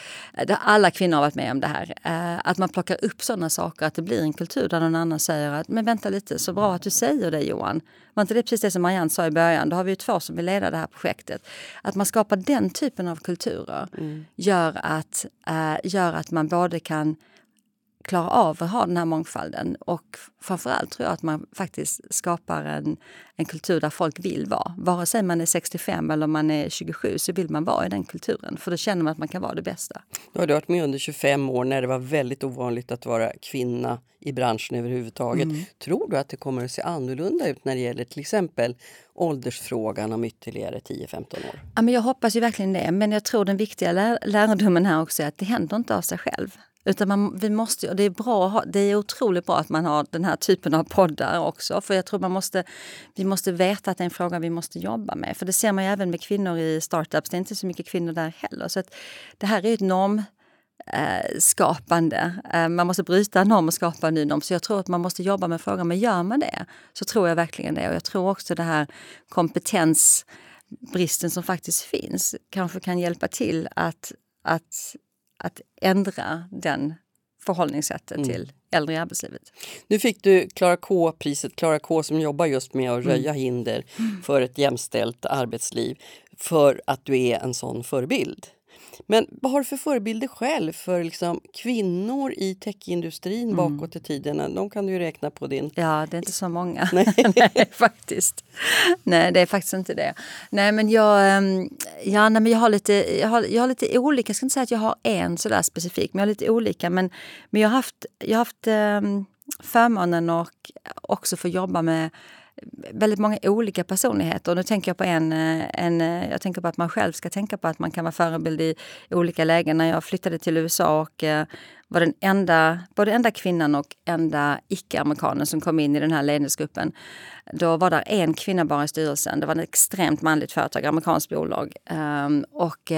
Alla kvinnor har varit med om det här. Äh, att man plockar upp sådana saker, att det blir en kultur där någon annan säger att men vänta lite, så bra att du säger det Johan. Var inte det precis det som Marianne sa i början? Då har vi ju två som vill leda det här projektet. Att man skapar den typen av kulturer mm. gör, att, gör att man både kan klarar av att ha den här mångfalden. Och framförallt tror jag att man faktiskt skapar en, en kultur där folk vill vara. Vare sig man är 65 eller man är 27 så vill man vara i den kulturen. För då känner man att man kan vara det bästa. Du har varit med under 25 år när det var väldigt ovanligt att vara kvinna i branschen överhuvudtaget. Mm. Tror du att det kommer att se annorlunda ut när det gäller till exempel åldersfrågan om ytterligare 10-15 år? Ja, men jag hoppas ju verkligen det. Men jag tror den viktiga lär lärdomen här också är att det händer inte av sig själv. Utan man, vi måste, och det, är bra, det är otroligt bra att man har den här typen av poddar också. För jag tror man måste, vi måste veta att det är en fråga vi måste jobba med. För det ser man ju även med kvinnor i startups. Det är inte så mycket kvinnor där heller. Så det här är ett norm eh, skapande. Eh, man måste bryta norm och skapa en ny norm. Så jag tror att man måste jobba med frågan. Men gör man det så tror jag verkligen det. Och jag tror också det här kompetensbristen som faktiskt finns kanske kan hjälpa till att, att att ändra den förhållningssättet mm. till äldre i arbetslivet. Nu fick du Klara K-priset, Klara K som jobbar just med att röja mm. hinder för ett jämställt arbetsliv för att du är en sån förebild. Men vad har du för förebilder själv för liksom kvinnor i techindustrin mm. bakåt i tiden? De kan du ju räkna på din... Ja, det är inte så många. Nej. nej, faktiskt. Nej, det är faktiskt inte det. Nej, men jag, ehm, ja, nej, men jag, har, lite, jag, har, jag har lite olika, jag ska inte säga att jag har en sådär specifik, men jag har lite olika. Men, men jag har haft, jag har haft um, förmånen och också få jobba med väldigt många olika personligheter. Och nu tänker jag på en, eh, en... Eh, jag tänker på att man själv ska tänka på att man kan vara förebild i olika lägen. När jag flyttade till USA och eh, var den enda, både enda kvinnan och enda icke-amerikanen som kom in i den här ledningsgruppen. Då var det en kvinna bara i styrelsen. Det var ett extremt manligt företag, amerikanskt bolag. Ehm, och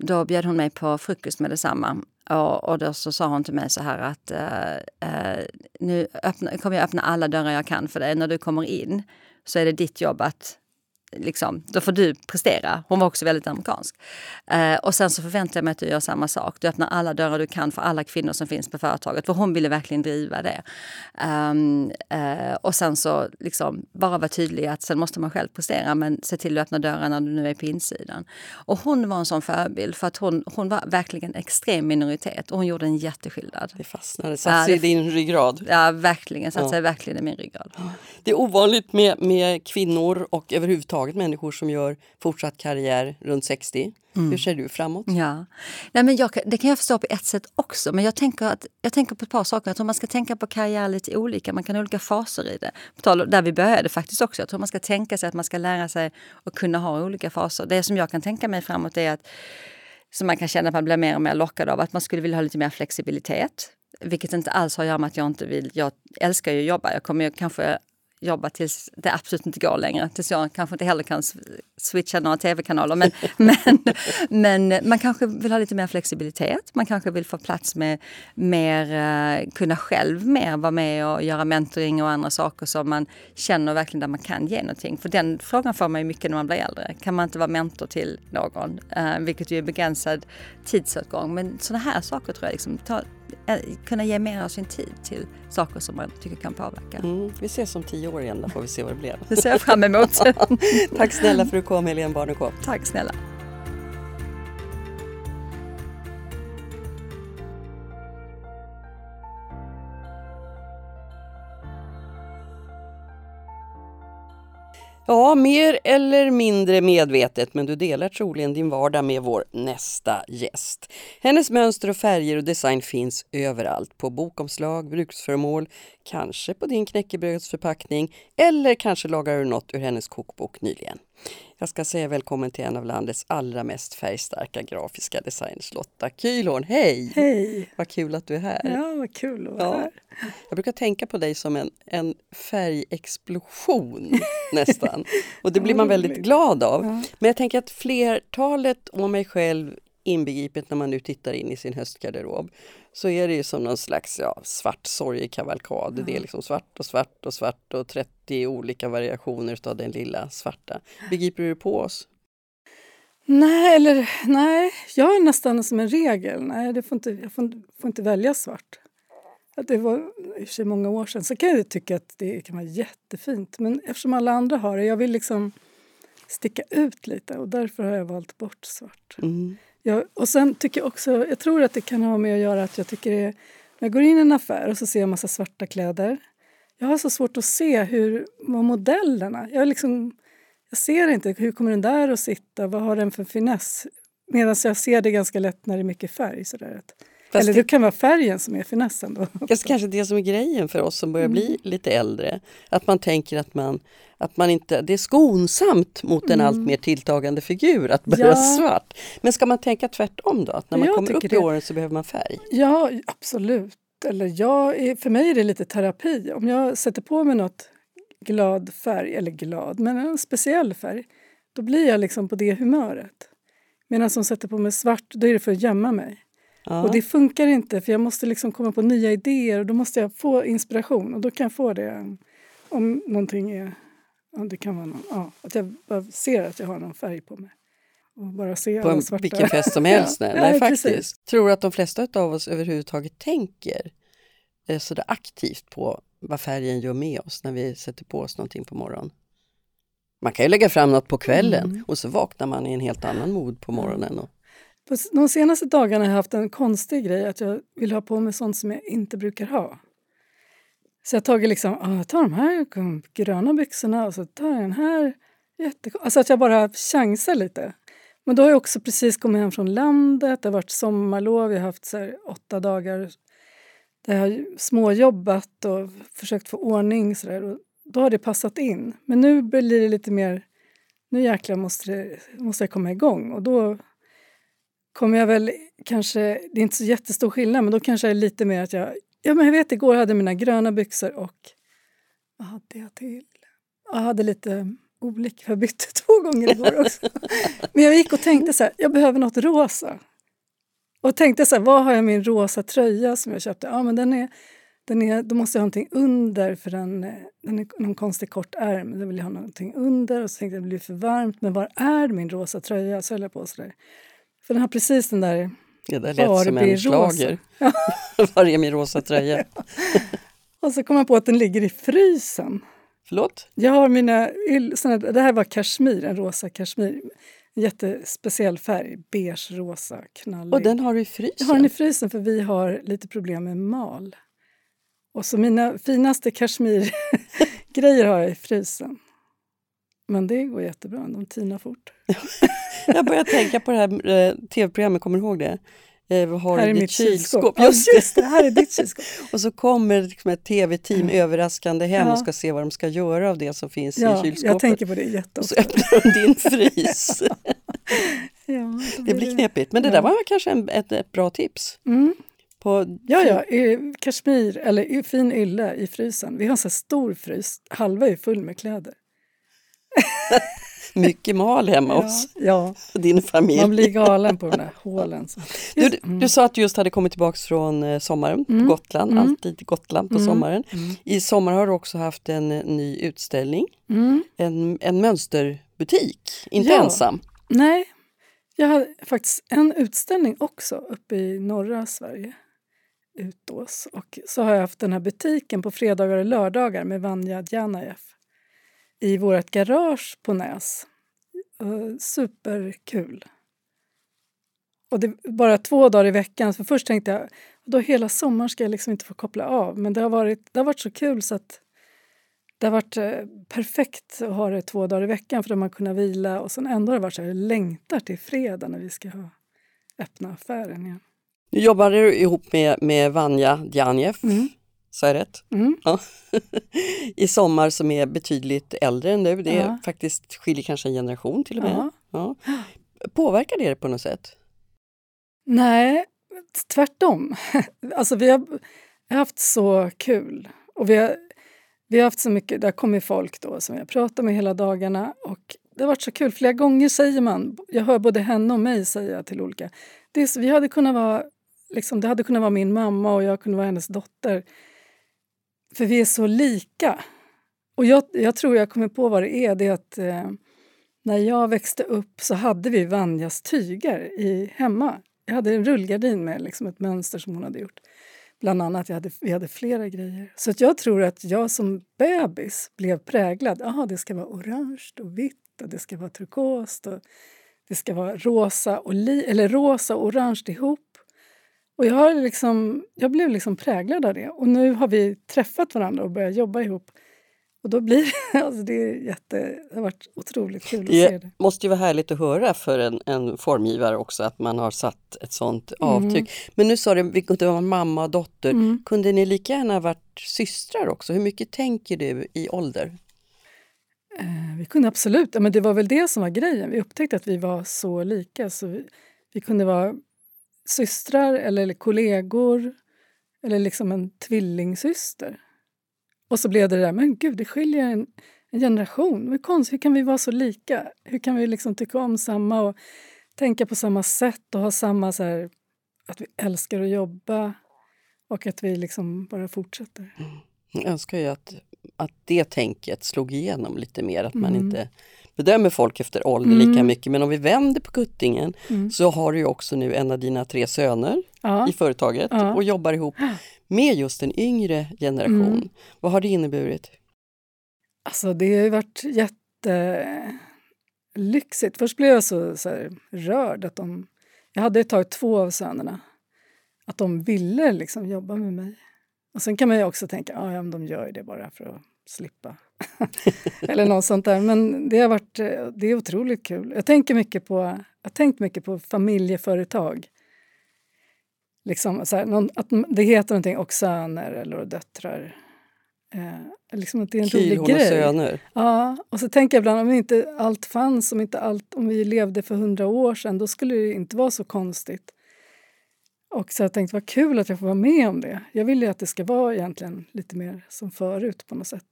då bjöd hon mig på frukost med detsamma. Och, och då så sa hon till mig så här att uh, nu öppna, kommer jag öppna alla dörrar jag kan för dig. När du kommer in så är det ditt jobb att liksom, då får du prestera. Hon var också väldigt amerikansk. Eh, och sen så förväntar jag mig att du gör samma sak. Du öppnar alla dörrar du kan för alla kvinnor som finns på företaget. För hon ville verkligen driva det. Um, eh, och sen så liksom bara vara tydlig att sen måste man själv prestera men se till att öppna dörrarna när du nu är på insidan. Och hon var en sån förebild för att hon, hon var verkligen extrem minoritet och hon gjorde en jätteskillnad. Det fastnade, satt sig ja, i din ryggrad. Ja, verkligen. Satt sig verkligen i min ryggrad. Det är ovanligt med, med kvinnor och överhuvudtaget överhuvudtaget människor som gör fortsatt karriär runt 60. Mm. Hur ser du framåt? Ja. Nej, men jag, det kan jag förstå på ett sätt också. Men jag tänker, att, jag tänker på ett par saker. Jag tror man ska tänka på karriär lite olika. Man kan ha olika faser i det. På tal, där vi började faktiskt också. Jag tror man ska tänka sig att man ska lära sig att kunna ha olika faser. Det som jag kan tänka mig framåt är att som man kan känna att man blir mer och mer lockad av. Att man skulle vilja ha lite mer flexibilitet. Vilket inte alls har att göra med att jag inte vill. Jag älskar ju att jobba. Jag kommer ju kanske jobba tills det absolut inte går längre. Tills jag kanske inte heller kan switcha några tv-kanaler. Men, men, men man kanske vill ha lite mer flexibilitet. Man kanske vill få plats med mer, eh, kunna själv mer vara med och göra mentoring och andra saker som man känner verkligen där man kan ge någonting. För den frågan får man ju mycket när man blir äldre. Kan man inte vara mentor till någon? Uh, vilket ju är begränsad tidsåtgång. Men sådana här saker tror jag liksom, ta, kunna ge mer av sin tid till saker som man tycker kan påverka. Mm, vi ses om tio år igen, då får vi se vad det blev. Det ser jag fram emot. Tack snälla för att du kom Helene Barnekow. Tack snälla. Ja, mer eller mindre medvetet, men du delar troligen din vardag med vår nästa gäst. Hennes mönster och färger och design finns överallt. På bokomslag, bruksföremål, kanske på din knäckebrödsförpackning eller kanske lagar du något ur hennes kokbok nyligen. Jag ska säga välkommen till en av landets allra mest färgstarka grafiska designers, Lotta Kühlhorn. Hej! Hej! Vad kul att du är här. Ja, vad kul att vara ja. här. Jag brukar tänka på dig som en, en färgexplosion nästan. Och det blir man väldigt glad av. Men jag tänker att flertalet och mig själv inbegripet när man nu tittar in i sin höstgarderob så är det ju som någon slags ja, svart sorgekavalkad. Mm. Det är liksom svart och svart och svart och 30 olika variationer av den lilla svarta. Begriper du på oss? Nej, eller nej, jag är nästan som en regel. Nej, det får inte, jag får, får inte välja svart. Det var i och för sig många år sedan. Så kan jag tycka att det kan vara jättefint. Men eftersom alla andra har det, jag vill liksom sticka ut lite och därför har jag valt bort svart. Mm. Jag, och sen tycker jag också, jag tror att det kan ha med att göra att jag tycker det är jag går in i en affär och så ser jag en massa svarta kläder. Jag har så svårt att se hur vad modellerna... Jag, liksom, jag ser inte, hur kommer den där att sitta? Vad har den för finess? Medan jag ser det ganska lätt när det är mycket färg. Sådär. Fast Eller det- det kan vara färgen som är finessen då. Är kanske det som är grejen för oss som börjar bli Mm. lite äldre. Att man tänker att man, att man inte, det är skonsamt mot en allt mer tilltagande figur att Mm. Ja. svart. Men ska man tänka tvärtom då? Att när man Jag kommer upp i det. åren så behöver man färg? Ja, absolut. Eller jag är, för mig är det lite terapi. Om jag sätter på mig något glad färg, eller glad, men en speciell färg, då blir jag liksom på det humöret. Medan som sätter på mig svart, då är det för att gömma mig. Ja. Och det funkar inte för jag måste liksom komma på nya idéer och då måste jag få inspiration och då kan jag få det om någonting är, ja det kan vara någon, ja, att jag ser att jag har någon färg på mig. Och bara se på en, svarta. vilken fest som helst. Nej, nej, precis. faktiskt. Tror att de flesta av oss överhuvudtaget tänker eh, sådär aktivt på vad färgen gör med oss när vi sätter på oss någonting på morgonen. Man kan ju lägga fram något på kvällen Mm. och så vaknar man i en helt annan mod på morgonen. Och, de senaste dagarna har jag haft en konstig grej att jag vill ha på mig sånt som jag inte brukar ha. Så jag har tagit liksom, ah, jag tar de här gröna byxorna och så tar jag den här. Jättek- alltså att jag bara chansar lite. Men då har jag också precis kommit hem från landet, det har varit sommarlov, jag har haft så här åtta dagar där jag har småjobbat och försökt få ordning. Så där, och då har det passat in. Men nu blir det lite mer, nu jäklar måste, det, måste jag komma igång. Och då kommer jag väl kanske, det är inte så jättestor skillnad, men då kanske jag är lite mer att jag, ja men jag vet igår hade jag mina gröna byxor och vad hade jag till? Jag hade lite olika, jag bytte två gånger igår också. men jag gick och tänkte så här, jag behöver något rosa. Och tänkte så här, var har jag min rosa tröja som jag köpte? Ja men den är, den är, då måste jag ha någonting under för den, den är någon konstig kort ärm. Då vill jag ha någonting under och så tänkte jag det blir för varmt. Men var är min rosa tröja? Så höll jag på sådär. För den har precis den där det där lät som en schlager. Var är min rosa tröja? Och så kom jag på att den ligger i frysen. Förlåt? Jag har mina... såna, det här var kashmir, en rosa kashmir. En jättespeciell färg, beige, rosa, knallig. Och den har du i frysen? Jag har den i frysen för vi har lite problem med mal. Och så mina finaste kashmirgrejer har jag i frysen. Men det går jättebra, de tinar fort. Jag börjar tänka på det här eh, tv-programmet, kommer du ihåg det? Eh, har här är i mitt kylskåp. kylskåp? Just just det, här är ditt kylskåp. Och så kommer liksom ett tv-team överraskande hem Ja. och ska se vad de ska göra av det som finns i Ja, kylskåpet. jag tänker på det Och så jätteofta. öppnar de din frys. Ja, Det blir knepigt. Men det där var kanske en, ett, ett bra tips. Mm. På, Ja, ja, kashmir eller fin ylle i frysen. Vi har en så här stor frys, halva är full med kläder. Mycket mal hemma Ja, hos ja, din familj. man blir galen på de där hålen. Du, du sa att du just hade kommit tillbaka från eh, sommaren på Mm. Gotland, Mm. alltid Gotland på Mm. sommaren. Mm. I sommar har du också haft en eh, ny utställning, Mm. en, en mönsterbutik, inte Ja. ensam. Nej, jag hade faktiskt en utställning också uppe i norra Sverige, Utås. Och så har jag haft den här butiken på fredagar och lördagar med Vanja Djanajev i vårt garage på Näs. Uh, superkul. Och det bara två dagar i veckan. För först tänkte jag då hela sommaren ska jag liksom inte få koppla av. Men det har varit, det har varit så kul så att det har varit eh, perfekt att ha det två dagar i veckan för då man kunnat vila och sen ändå har det varit så här, jag längtar till fredag när vi ska ha öppna affären igen. Nu jobbar du ihop med, med Vanja Djanjev, Mm. Är det rätt? Mm. Ja. I sommar som är betydligt äldre än du. Det är Ja. faktiskt skiljer kanske en generation till och med. Ja. Påverkar det på något sätt? Nej, tvärtom. alltså vi har, haft så kul. Och vi har, vi har haft så mycket, det har kommit folk då som jag pratar med hela dagarna och det har varit så kul. Flera gånger säger man, jag hör både henne och mig säga till olika, det är, vi hade kunnat vara, liksom, det hade kunnat vara min mamma och jag kunde vara hennes dotter. För vi är så lika. Och jag, jag tror jag kommer på vad det är, det är att eh, när jag växte upp så hade vi Vanjas tyger i, hemma. Jag hade en rullgardin med liksom ett mönster som hon hade gjort. Bland annat, jag hade, vi hade flera grejer. Så att jag tror att jag som bebis blev präglad. Jaha, det ska vara orange och vitt och det ska vara turkost och det ska vara rosa och, li, eller rosa och orange ihop. Och jag, har liksom, jag blev liksom präglad av det. Och nu har vi träffat varandra och börjat jobba ihop. Och då blir alltså det, är jätte, det har varit otroligt kul att se det. måste ju vara härligt att höra för en, en formgivare också att man har satt ett sånt avtryck. Men nu sa du att det var mamma och dotter. Mm. Kunde ni lika gärna varit systrar också? Hur mycket tänker du i ålder? Eh, Vi kunde absolut, men det var väl det som var grejen. Vi upptäckte att vi var så lika. Så vi, vi kunde vara systrar eller kollegor eller liksom en tvillingsyster. Och så blev det där, men gud, det skiljer en, en generation. Vad konstigt, hur kan vi vara så lika? Hur kan vi liksom tycka om samma och tänka på samma sätt och ha samma så här, att vi älskar att jobba och att vi liksom bara fortsätter. Jag önskar ju att, att det tänket slog igenom lite mer, att man Mm. inte bedömer folk efter ålder lika mycket. Men om vi vänder på kuttingen Mm. så har du också nu en av dina tre söner Ja. i företaget Ja. och jobbar ihop med just en yngre generation. Mm. Vad har det inneburit? Alltså det har ju varit jättelyxigt. Först blev jag så, så här, rörd att de... Jag hade ett tag två av sönerna. Att de ville liksom jobba med mig. Och sen kan man ju också tänka, "Ah, ja, de gör ju det bara för att slippa. Eller något sånt där. Men det har varit eh, det är otroligt kul. Jag tänker mycket på, jag har tänkt mycket på familjeföretag. Liksom, så här, någon, att det heter någonting och söner eller döttrar. Eh, liksom att det är en rolig hon och grej. söner. Ja, och så tänker jag ibland om inte allt fanns, om, inte allt, om vi levde för hundra år sedan, då skulle det inte vara så konstigt. Och så har jag tänkt, vad kul att jag får vara med om det. Jag vill ju att det ska vara egentligen lite mer som förut på något sätt.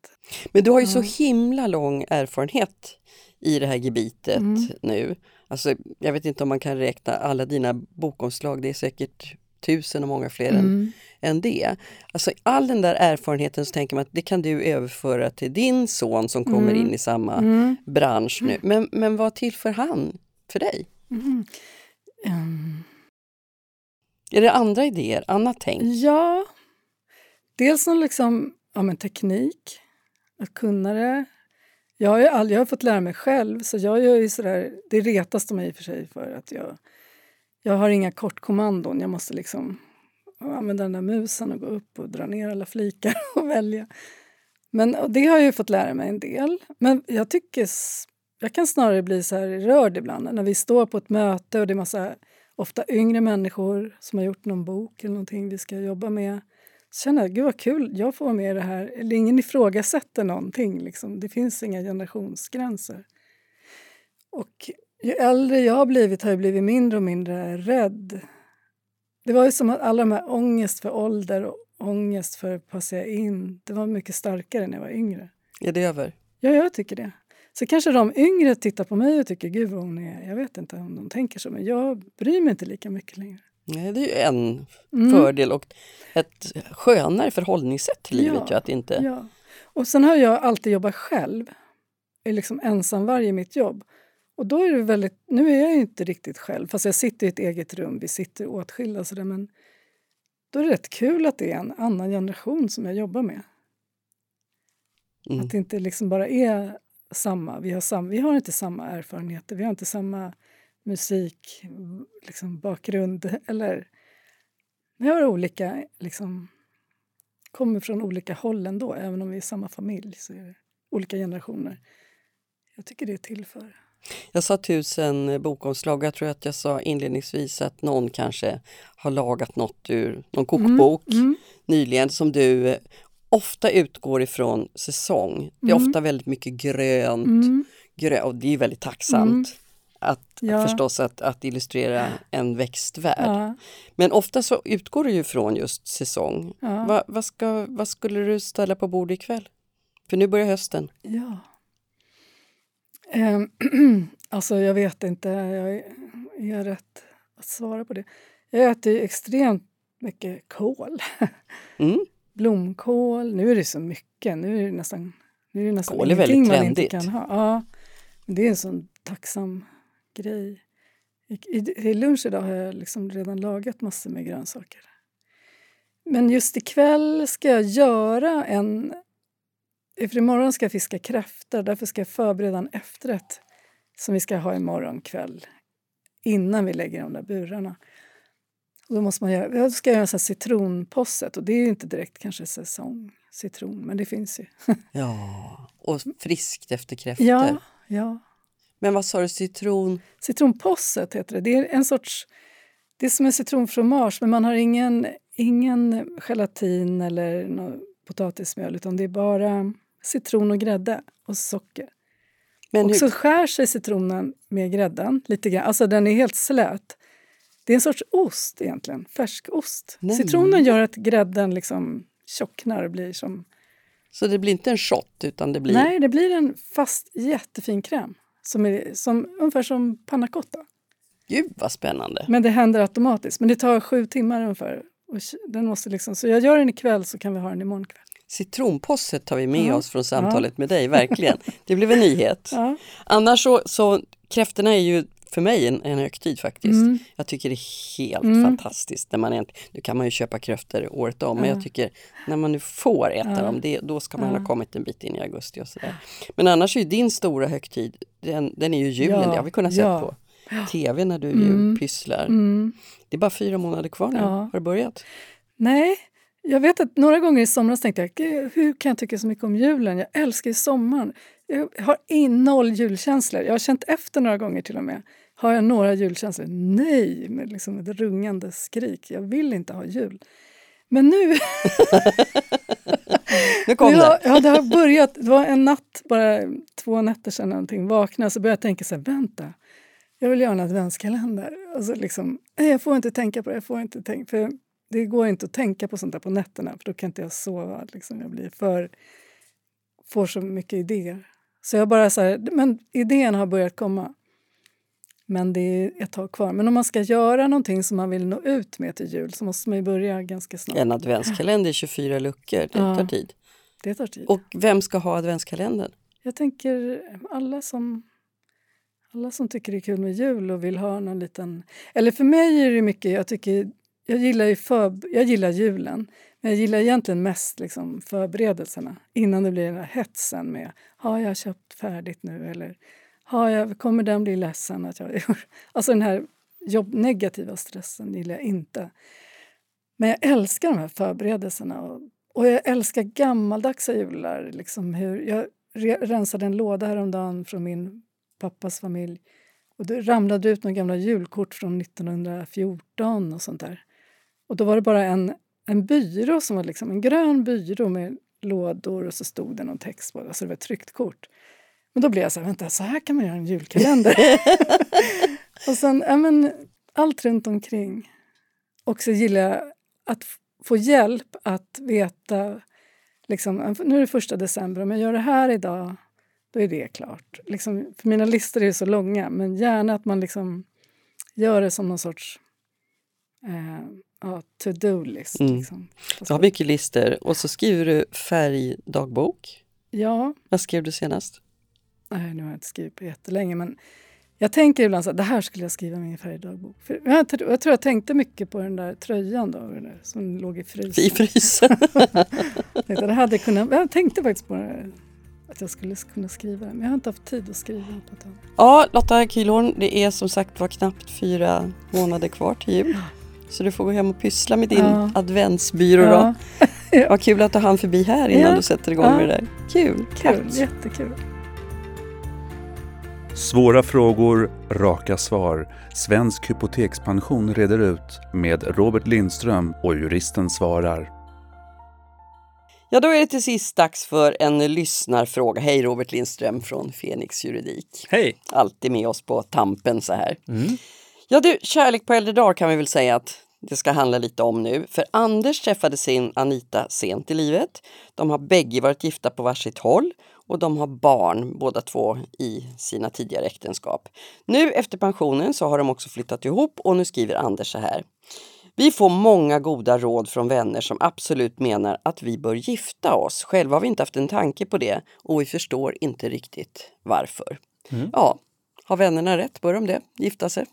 Men du har ju så himla lång erfarenhet i det här gebitet Mm. nu. Alltså, jag vet inte om man kan räkna alla dina bokomslag, det är säkert tusen och många fler än, Mm. än det. Alltså, all den där erfarenheten så tänker man att det kan du överföra till din son som kommer in i samma Mm. bransch nu. Men, men vad tillför han för dig? Mm. Är det andra idéer, annat tänk? Ja, dels som liksom, ja, men teknik, att kunna det. Jag har, ju all, jag har fått lära mig själv, så jag gör ju sådär, det retas de mig i och för sig för att jag, jag har inga kortkommandon. Jag måste liksom använda den där musen och gå upp och dra ner alla flikar och välja. Men och det har jag ju fått lära mig en del. Men jag tycker, jag kan snarare bli så här rörd ibland när vi står på ett möte och det är massa ofta yngre människor som har gjort någon bok eller någonting vi ska jobba med. Så känner jag, gud vad kul, jag får vara med i det här. Eller ingen ifrågasätter någonting. Liksom. Det finns inga generationsgränser. Och ju äldre jag har blivit har jag blivit mindre och mindre rädd. Det var ju som att alla de här ångest för ålder och ångest för att passera in, det var mycket starkare när jag var yngre. Är det över? Ja, jag tycker det. Så kanske de yngre tittar på mig och tycker gud vad hon är. Jag vet inte om de tänker så, men jag bryr mig inte lika mycket längre. Nej, det är ju en Mm. fördel och ett skönare förhållningssätt till livet. Ja, att inte... Ja. Och sen har jag alltid jobbat själv. Jag är liksom ensamvarg i mitt jobb. Och då är det väldigt, nu är jag ju inte riktigt själv, fast jag sitter i ett eget rum, vi sitter åtskilda sådär, men då är det rätt kul att det är en annan generation som jag jobbar med. Mm. Att det inte liksom bara är samma. Vi har, sam, vi har inte samma erfarenheter, vi har inte samma musik, liksom, bakgrund. Eller, vi har olika, liksom, kommer från olika håll ändå, även om vi är samma familj. så är det olika generationer. Jag tycker det tillför. Jag sa tusen bokomslag jag tror att jag sa inledningsvis att någon kanske har lagat något ur någon kokbok Mm. nyligen som du ofta utgår ifrån säsong. Det är Mm. ofta väldigt mycket grönt, Mm. grö och det är väldigt tacksamt. Att, Ja. förstås att, att illustrera en växtvärld. Ja, Men ofta så utgår du ju från just säsong. ja. Va, vad, ska, vad skulle du ställa på bordet ikväll? För nu börjar hösten. Ja. Ehm, alltså, jag vet inte. Jag är, är rätt att svara på det? Jag äter ju extremt mycket kål. Mm. Blomkål. Nu är det så mycket. Nu är det nästan, nu är det nästan Kål är väldigt man inte trendigt. kan ha. Ja, det är en sån tacksam grej. I, I lunch idag har jag liksom redan lagat massor med grönsaker. Men just ikväll ska jag göra en... För imorgon ska jag fiska kräftor, därför ska jag förbereda en efterrätt som vi ska ha imorgon kväll innan vi lägger de där burarna. Och då måste man göra, jag ska göra så citronposset och det är ju inte direkt kanske säsong citron, men det finns ju. Ja, och friskt efter kräftor. Ja, ja. Men vad sa du, citron? Citronposset heter det. Det är en sorts... Det är som en citronfromage, men man har ingen, ingen gelatin eller potatismjöl utan det är bara citron och grädde och socker. Men och hur... så skär sig citronen med grädden lite grann. Alltså den är helt slät. Det är en sorts ost egentligen, färskost. Nej. Citronen gör att grädden liksom tjocknar och blir som... Så det blir inte en shot utan det blir... Nej, det blir en fast jättefin kräm. Som är som, ungefär som panna cotta. Gud vad spännande! Men det händer automatiskt. Men det tar sju timmar ungefär. Och den måste liksom, så jag gör den ikväll så kan vi ha den imorgon kväll. Citronposset tar vi med ja. oss från samtalet ja. med dig, verkligen. Det blev en nyhet. Ja. Annars så, så, kräftorna är ju för mig en, en högtid faktiskt. Mm. Jag tycker det är helt mm. fantastiskt. När man, nu kan man ju köpa kräftor året om, men jag tycker när man nu får äta dem, det, då ska man ha kommit en bit in i augusti och sådär. Men annars är ju din stora högtid, den, den är ju julen, det har vi kunnat se på tv när du mm. pysslar. Mm. Det är bara fyra månader kvar nu. Har du börjat? Nej, jag vet att några gånger i somras tänkte jag, hur kan jag tycka så mycket om julen? Jag älskar ju sommaren. Jag har in noll julkänslor. Jag har känt efter några gånger till och med. Har jag några julkänslor? Nej, med liksom ett rungande skrik. Jag vill inte ha jul. Men nu... nu kom det. Ja, det har börjat. Det var en natt, bara två nätter sedan någonting, vaknade så började jag tänka så här, vänta. Jag vill göra en adventskalender. Alltså liksom, nej, jag får inte tänka på det. Jag får inte tänka, för det går inte att tänka på sånt där på nätterna för då kan inte jag sova. Liksom. Jag blir för, får så mycket idéer. Så jag bara så här, men idéerna har börjat komma. Men det är ett tag kvar. Men om man ska göra någonting som man vill nå ut med till jul så måste man börja ganska snart. En adventskalender, 24 luckor, det ja, tar tid. Det tar tid. Och vem ska ha adventskalendern? Jag tänker alla som, alla som tycker det är kul med jul och vill ha någon liten... Eller för mig är det mycket, jag tycker jag gillar, ju för, jag gillar julen, men jag gillar egentligen mest liksom förberedelserna innan det blir den här hetsen med har jag köpt färdigt nu eller har jag, kommer den bli ledsen att jag gör... Alltså den här jobb, negativa stressen gillar jag inte. Men jag älskar de här förberedelserna och, och jag älskar gammaldags jular. Liksom hur, jag rensade en låda häromdagen från min pappas familj och det ramlade ut några gamla julkort från 1914 och sånt där. Och då var det bara en, en byrå som var liksom en grön byrå med lådor och så stod det någon text på det, så det var ett tryckt kort. Men då blev jag så här, vänta, så här kan man göra en julkalender. och sen, ja men, allt runt omkring. Och så gillar jag att få hjälp att veta, liksom, nu är det första december, om jag gör det här idag, då är det klart. Liksom, för mina listor är så långa, men gärna att man liksom gör det som någon sorts eh, ja, to-do-list. Mm. Liksom. Du har mycket listor och så skriver du färgdagbok. Ja. Vad skrev du senast? Nej, nu har jag inte skrivit på jättelänge men jag tänker ibland så att det här skulle jag skriva i min färgdagbok. För jag, jag, tror jag tänkte mycket på den där tröjan då, där, som låg i frysen. I frysen? jag, det hade kunnat, jag tänkte faktiskt på det, att jag skulle kunna skriva men jag har inte haft tid att skriva på tag. Ja, Lotta Kühlhorn, det är som sagt var knappt fyra månader kvar till jul. Så du får gå hem och pyssla med din ja. adventsbyrå ja. då. Vad kul att du hann förbi här innan ja. du sätter igång med det där. Kul! Kul, jättekul. Svåra frågor, raka svar. Svensk hypotekspension reder ut med Robert Lindström och juristen svarar. Ja, då är det till sist dags för en lyssnarfråga. Hej Robert Lindström från Fenix Juridik. Hej! Alltid med oss på tampen så här. Mm. Ja du, kärlek på äldre dagar kan vi väl säga att det ska handla lite om nu. För Anders träffade sin Anita sent i livet. De har bägge varit gifta på varsitt håll och de har barn båda två i sina tidigare äktenskap. Nu efter pensionen så har de också flyttat ihop och nu skriver Anders så här. Vi får många goda råd från vänner som absolut menar att vi bör gifta oss. Själva har vi inte haft en tanke på det och vi förstår inte riktigt varför. Mm. Ja, har vännerna rätt? Bör de det? Gifta sig?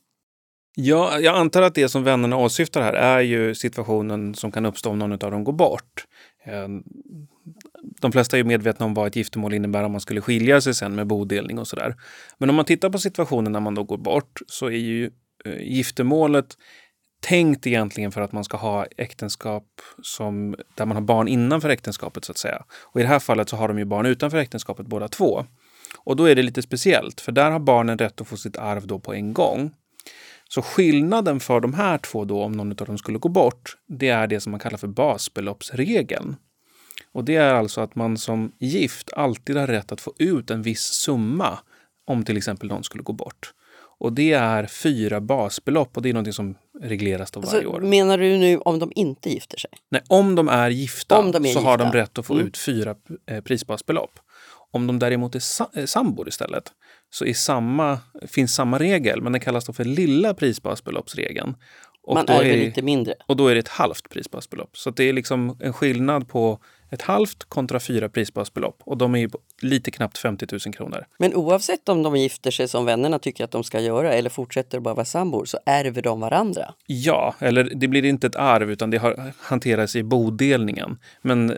Ja, jag antar att det som vännerna åsyftar här är ju situationen som kan uppstå om någon av dem går bort. Ehm, de flesta är ju medvetna om vad ett giftermål innebär om man skulle skilja sig sen med bodelning och sådär. Men om man tittar på situationen när man då går bort så är ju eh, giftermålet tänkt egentligen för att man ska ha äktenskap som, där man har barn innanför äktenskapet så att säga. Och i det här fallet så har de ju barn utanför äktenskapet båda två. Och då är det lite speciellt, för där har barnen rätt att få sitt arv då på en gång. Så skillnaden för de här två då, om någon av dem skulle gå bort, det är det som man kallar för basbeloppsregeln. Och det är alltså att man som gift alltid har rätt att få ut en viss summa om till exempel någon skulle gå bort. Och det är fyra basbelopp och det är något som regleras då varje Alltså, år. menar du nu om de inte gifter sig? Nej, om de är gifta de är så har de gifta. rätt att få Mm. ut fyra eh, prisbasbelopp. Om de däremot är eh, sambor istället så är samma, finns samma regel, men den kallas då för lilla prisbasbeloppsregeln. Och Man då ärver är, lite mindre. och då är det ett halvt prisbasbelopp. Så det är liksom en skillnad på ett halvt kontra fyra prisbasbelopp. Och de är ju lite knappt 50 000 kronor. Men oavsett om de gifter sig som vännerna tycker att de ska göra eller fortsätter att bara vara sambor så ärver de varandra. Ja, eller det blir inte ett arv utan det har, hanteras i bodelningen. Men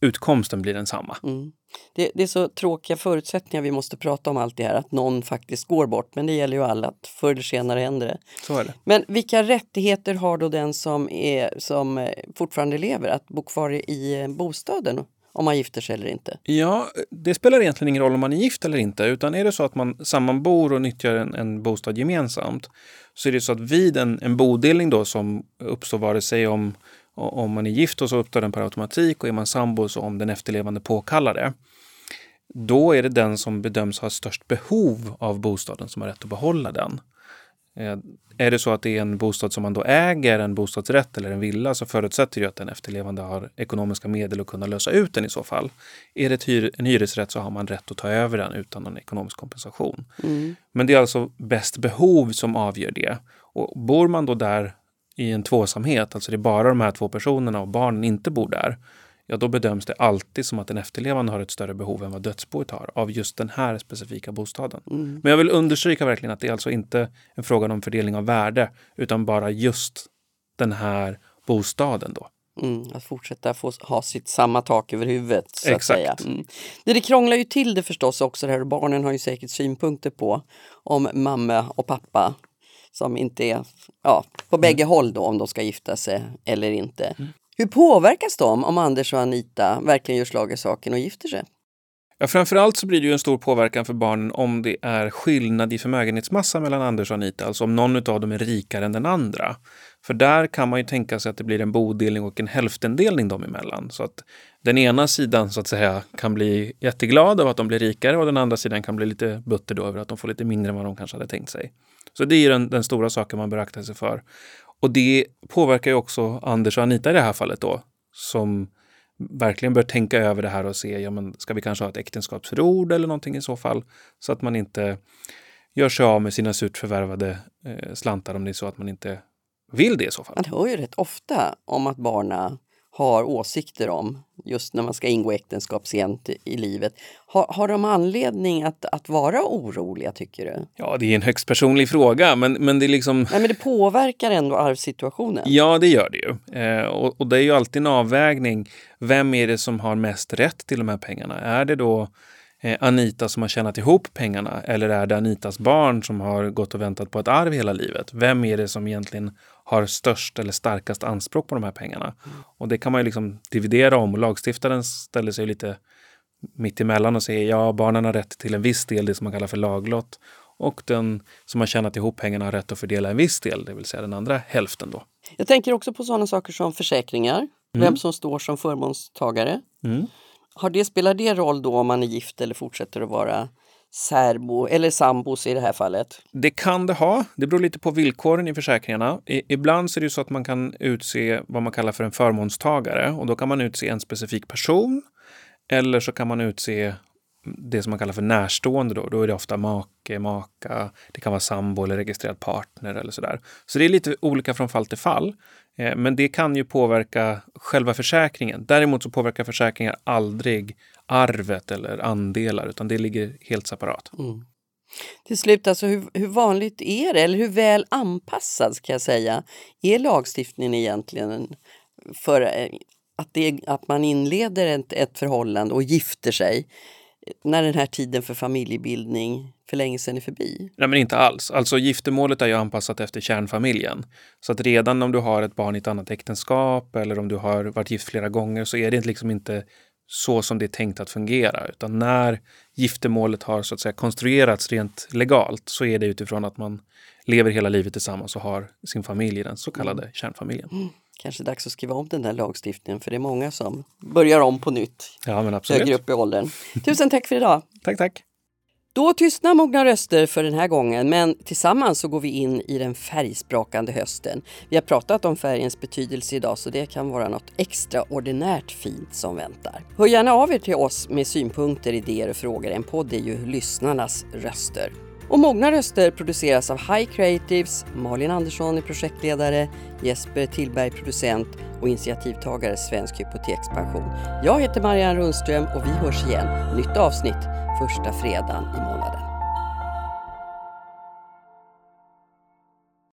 utkomsten blir densamma. Mm. Det, det är så tråkiga förutsättningar vi måste prata om allt det här, att någon faktiskt går bort. Men det gäller ju alla, att förr eller senare händer det. Så är det. Men vilka rättigheter har då den som, är, som eh, fortfarande lever att bo kvar i bostaden om man gifter sig eller inte? Ja, det spelar egentligen ingen roll om man är gift eller inte. Utan är det så att man sammanbor och nyttjar en, en bostad gemensamt så är det så att vid en, en bodelning då som uppstår vare sig om, om man är gift och så uppstår den per automatik och är man sambo så om den efterlevande påkallar det. Då är det den som bedöms ha störst behov av bostaden som har rätt att behålla den. Eh, Är det så att det är en bostad som man då äger, en bostadsrätt eller en villa, så förutsätter det att den efterlevande har ekonomiska medel att kunna lösa ut den i så fall. Är det en hyresrätt så har man rätt att ta över den utan någon ekonomisk kompensation. Mm. Men det är alltså bäst behov som avgör det. Och bor man då där i en tvåsamhet, alltså det är bara de här två personerna och barnen inte bor där, ja då bedöms det alltid som att den efterlevande har ett större behov än vad dödsboet har av just den här specifika bostaden. Mm. Men jag vill understryka verkligen att det är alltså inte en fråga om fördelning av värde, utan bara just den här bostaden då. Mm, att fortsätta få ha sitt samma tak över huvudet. Så Exakt. Att säga. Mm. Det, det krånglar ju till det förstås också det här och barnen har ju säkert synpunkter på om mamma och pappa som inte är ja, på bägge håll då om de ska gifta sig eller inte. Hur påverkas de om Anders och Anita verkligen gör slag i saken och gifter sig? Ja, framförallt så blir det ju en stor påverkan för barnen om det är skillnad i förmögenhetsmassa mellan Anders och Anita, alltså om någon av dem är rikare än den andra. För där kan man ju tänka sig att det blir en bodelning och en hälftendelning dem emellan. Så att den ena sidan så att säga kan bli jätteglad av att de blir rikare och den andra sidan kan bli lite butter då över att de får lite mindre än vad de kanske hade tänkt sig. Så det är ju den, den stora saken man bör akta sig för. Och det påverkar ju också Anders och Anita i det här fallet då, som verkligen bör tänka över det här och se, ja men ska vi kanske ha ett äktenskapsförord eller någonting i så fall? Så att man inte gör sig av med sina surt förvärvade eh, slantar om det är så att man inte vill det i så fall. Man hör ju rätt ofta om att barna har åsikter om just när man ska ingå äktenskap sent i- livet. Har, har de anledning att, att vara oroliga tycker du? Ja, det är en högst personlig fråga, men, men det är liksom Nej, men det påverkar ändå arvssituationen. Ja, det gör det ju. Eh, och, och det är ju alltid en avvägning. Vem är det som har mest rätt till de här pengarna? Är det då eh, Anita som har tjänat ihop pengarna eller är det Anitas barn som har gått och väntat på ett arv hela livet? Vem är det som egentligen har störst eller starkast anspråk på de här pengarna? Och det kan man ju liksom dividera om lagstiftaren ställer sig lite mitt emellan och säger ja, barnen har rätt till en viss del, det som man kallar för laglott. Och den som har tjänat ihop pengarna har rätt att fördela en viss del, det vill säga den andra hälften då. Jag tänker också på sådana saker som försäkringar, vem som står som förmånstagare. Mm. Har det, spelar det roll då om man är gift eller fortsätter att vara särbo eller sambos i det här fallet? Det kan det ha. Det beror lite på villkoren i försäkringarna. I, ibland så är det så att man kan utse vad man kallar för en förmånstagare och då kan man utse en specifik person eller så kan man utse det som man kallar för närstående. Då, då är det ofta make, maka, det kan vara sambo eller registrerad partner eller sådär. Så det är lite olika från fall till fall. Eh, men det kan ju påverka själva försäkringen. Däremot så påverkar försäkringar aldrig arvet eller andelar utan det ligger helt separat. Mm. Till slut, alltså, hur, hur vanligt är det, eller hur väl anpassad ska jag säga, är lagstiftningen egentligen för eh, att, det, att man inleder ett, ett förhållande och gifter sig när den här tiden för familjebildning för länge sedan är förbi? Nej, men inte alls. Alltså giftermålet är ju anpassat efter kärnfamiljen. Så att redan om du har ett barn i ett annat äktenskap eller om du har varit gift flera gånger så är det liksom inte så som det är tänkt att fungera. Utan när giftermålet har så att säga konstruerats rent legalt så är det utifrån att man lever hela livet tillsammans och har sin familj i den så kallade mm. kärnfamiljen. Mm. Kanske dags att skriva om den där lagstiftningen för det är många som börjar om på nytt. Ja, men absolut. Högre upp i åldern. Tusen tack för idag! tack, tack! Då tystnar mogna röster för den här gången, men tillsammans så går vi in i den färgsprakande hösten. Vi har pratat om färgens betydelse idag, så det kan vara något extraordinärt fint som väntar. Hör gärna av er till oss med synpunkter, idéer och frågor. En podd är ju lyssnarnas röster. Och Mogna röster produceras av High Creatives, Malin Andersson är projektledare, Jesper Tillberg producent och initiativtagare Svensk Hypotekspension. Jag heter Marianne Rundström och vi hörs igen. Nytt avsnitt första fredagen i månaden.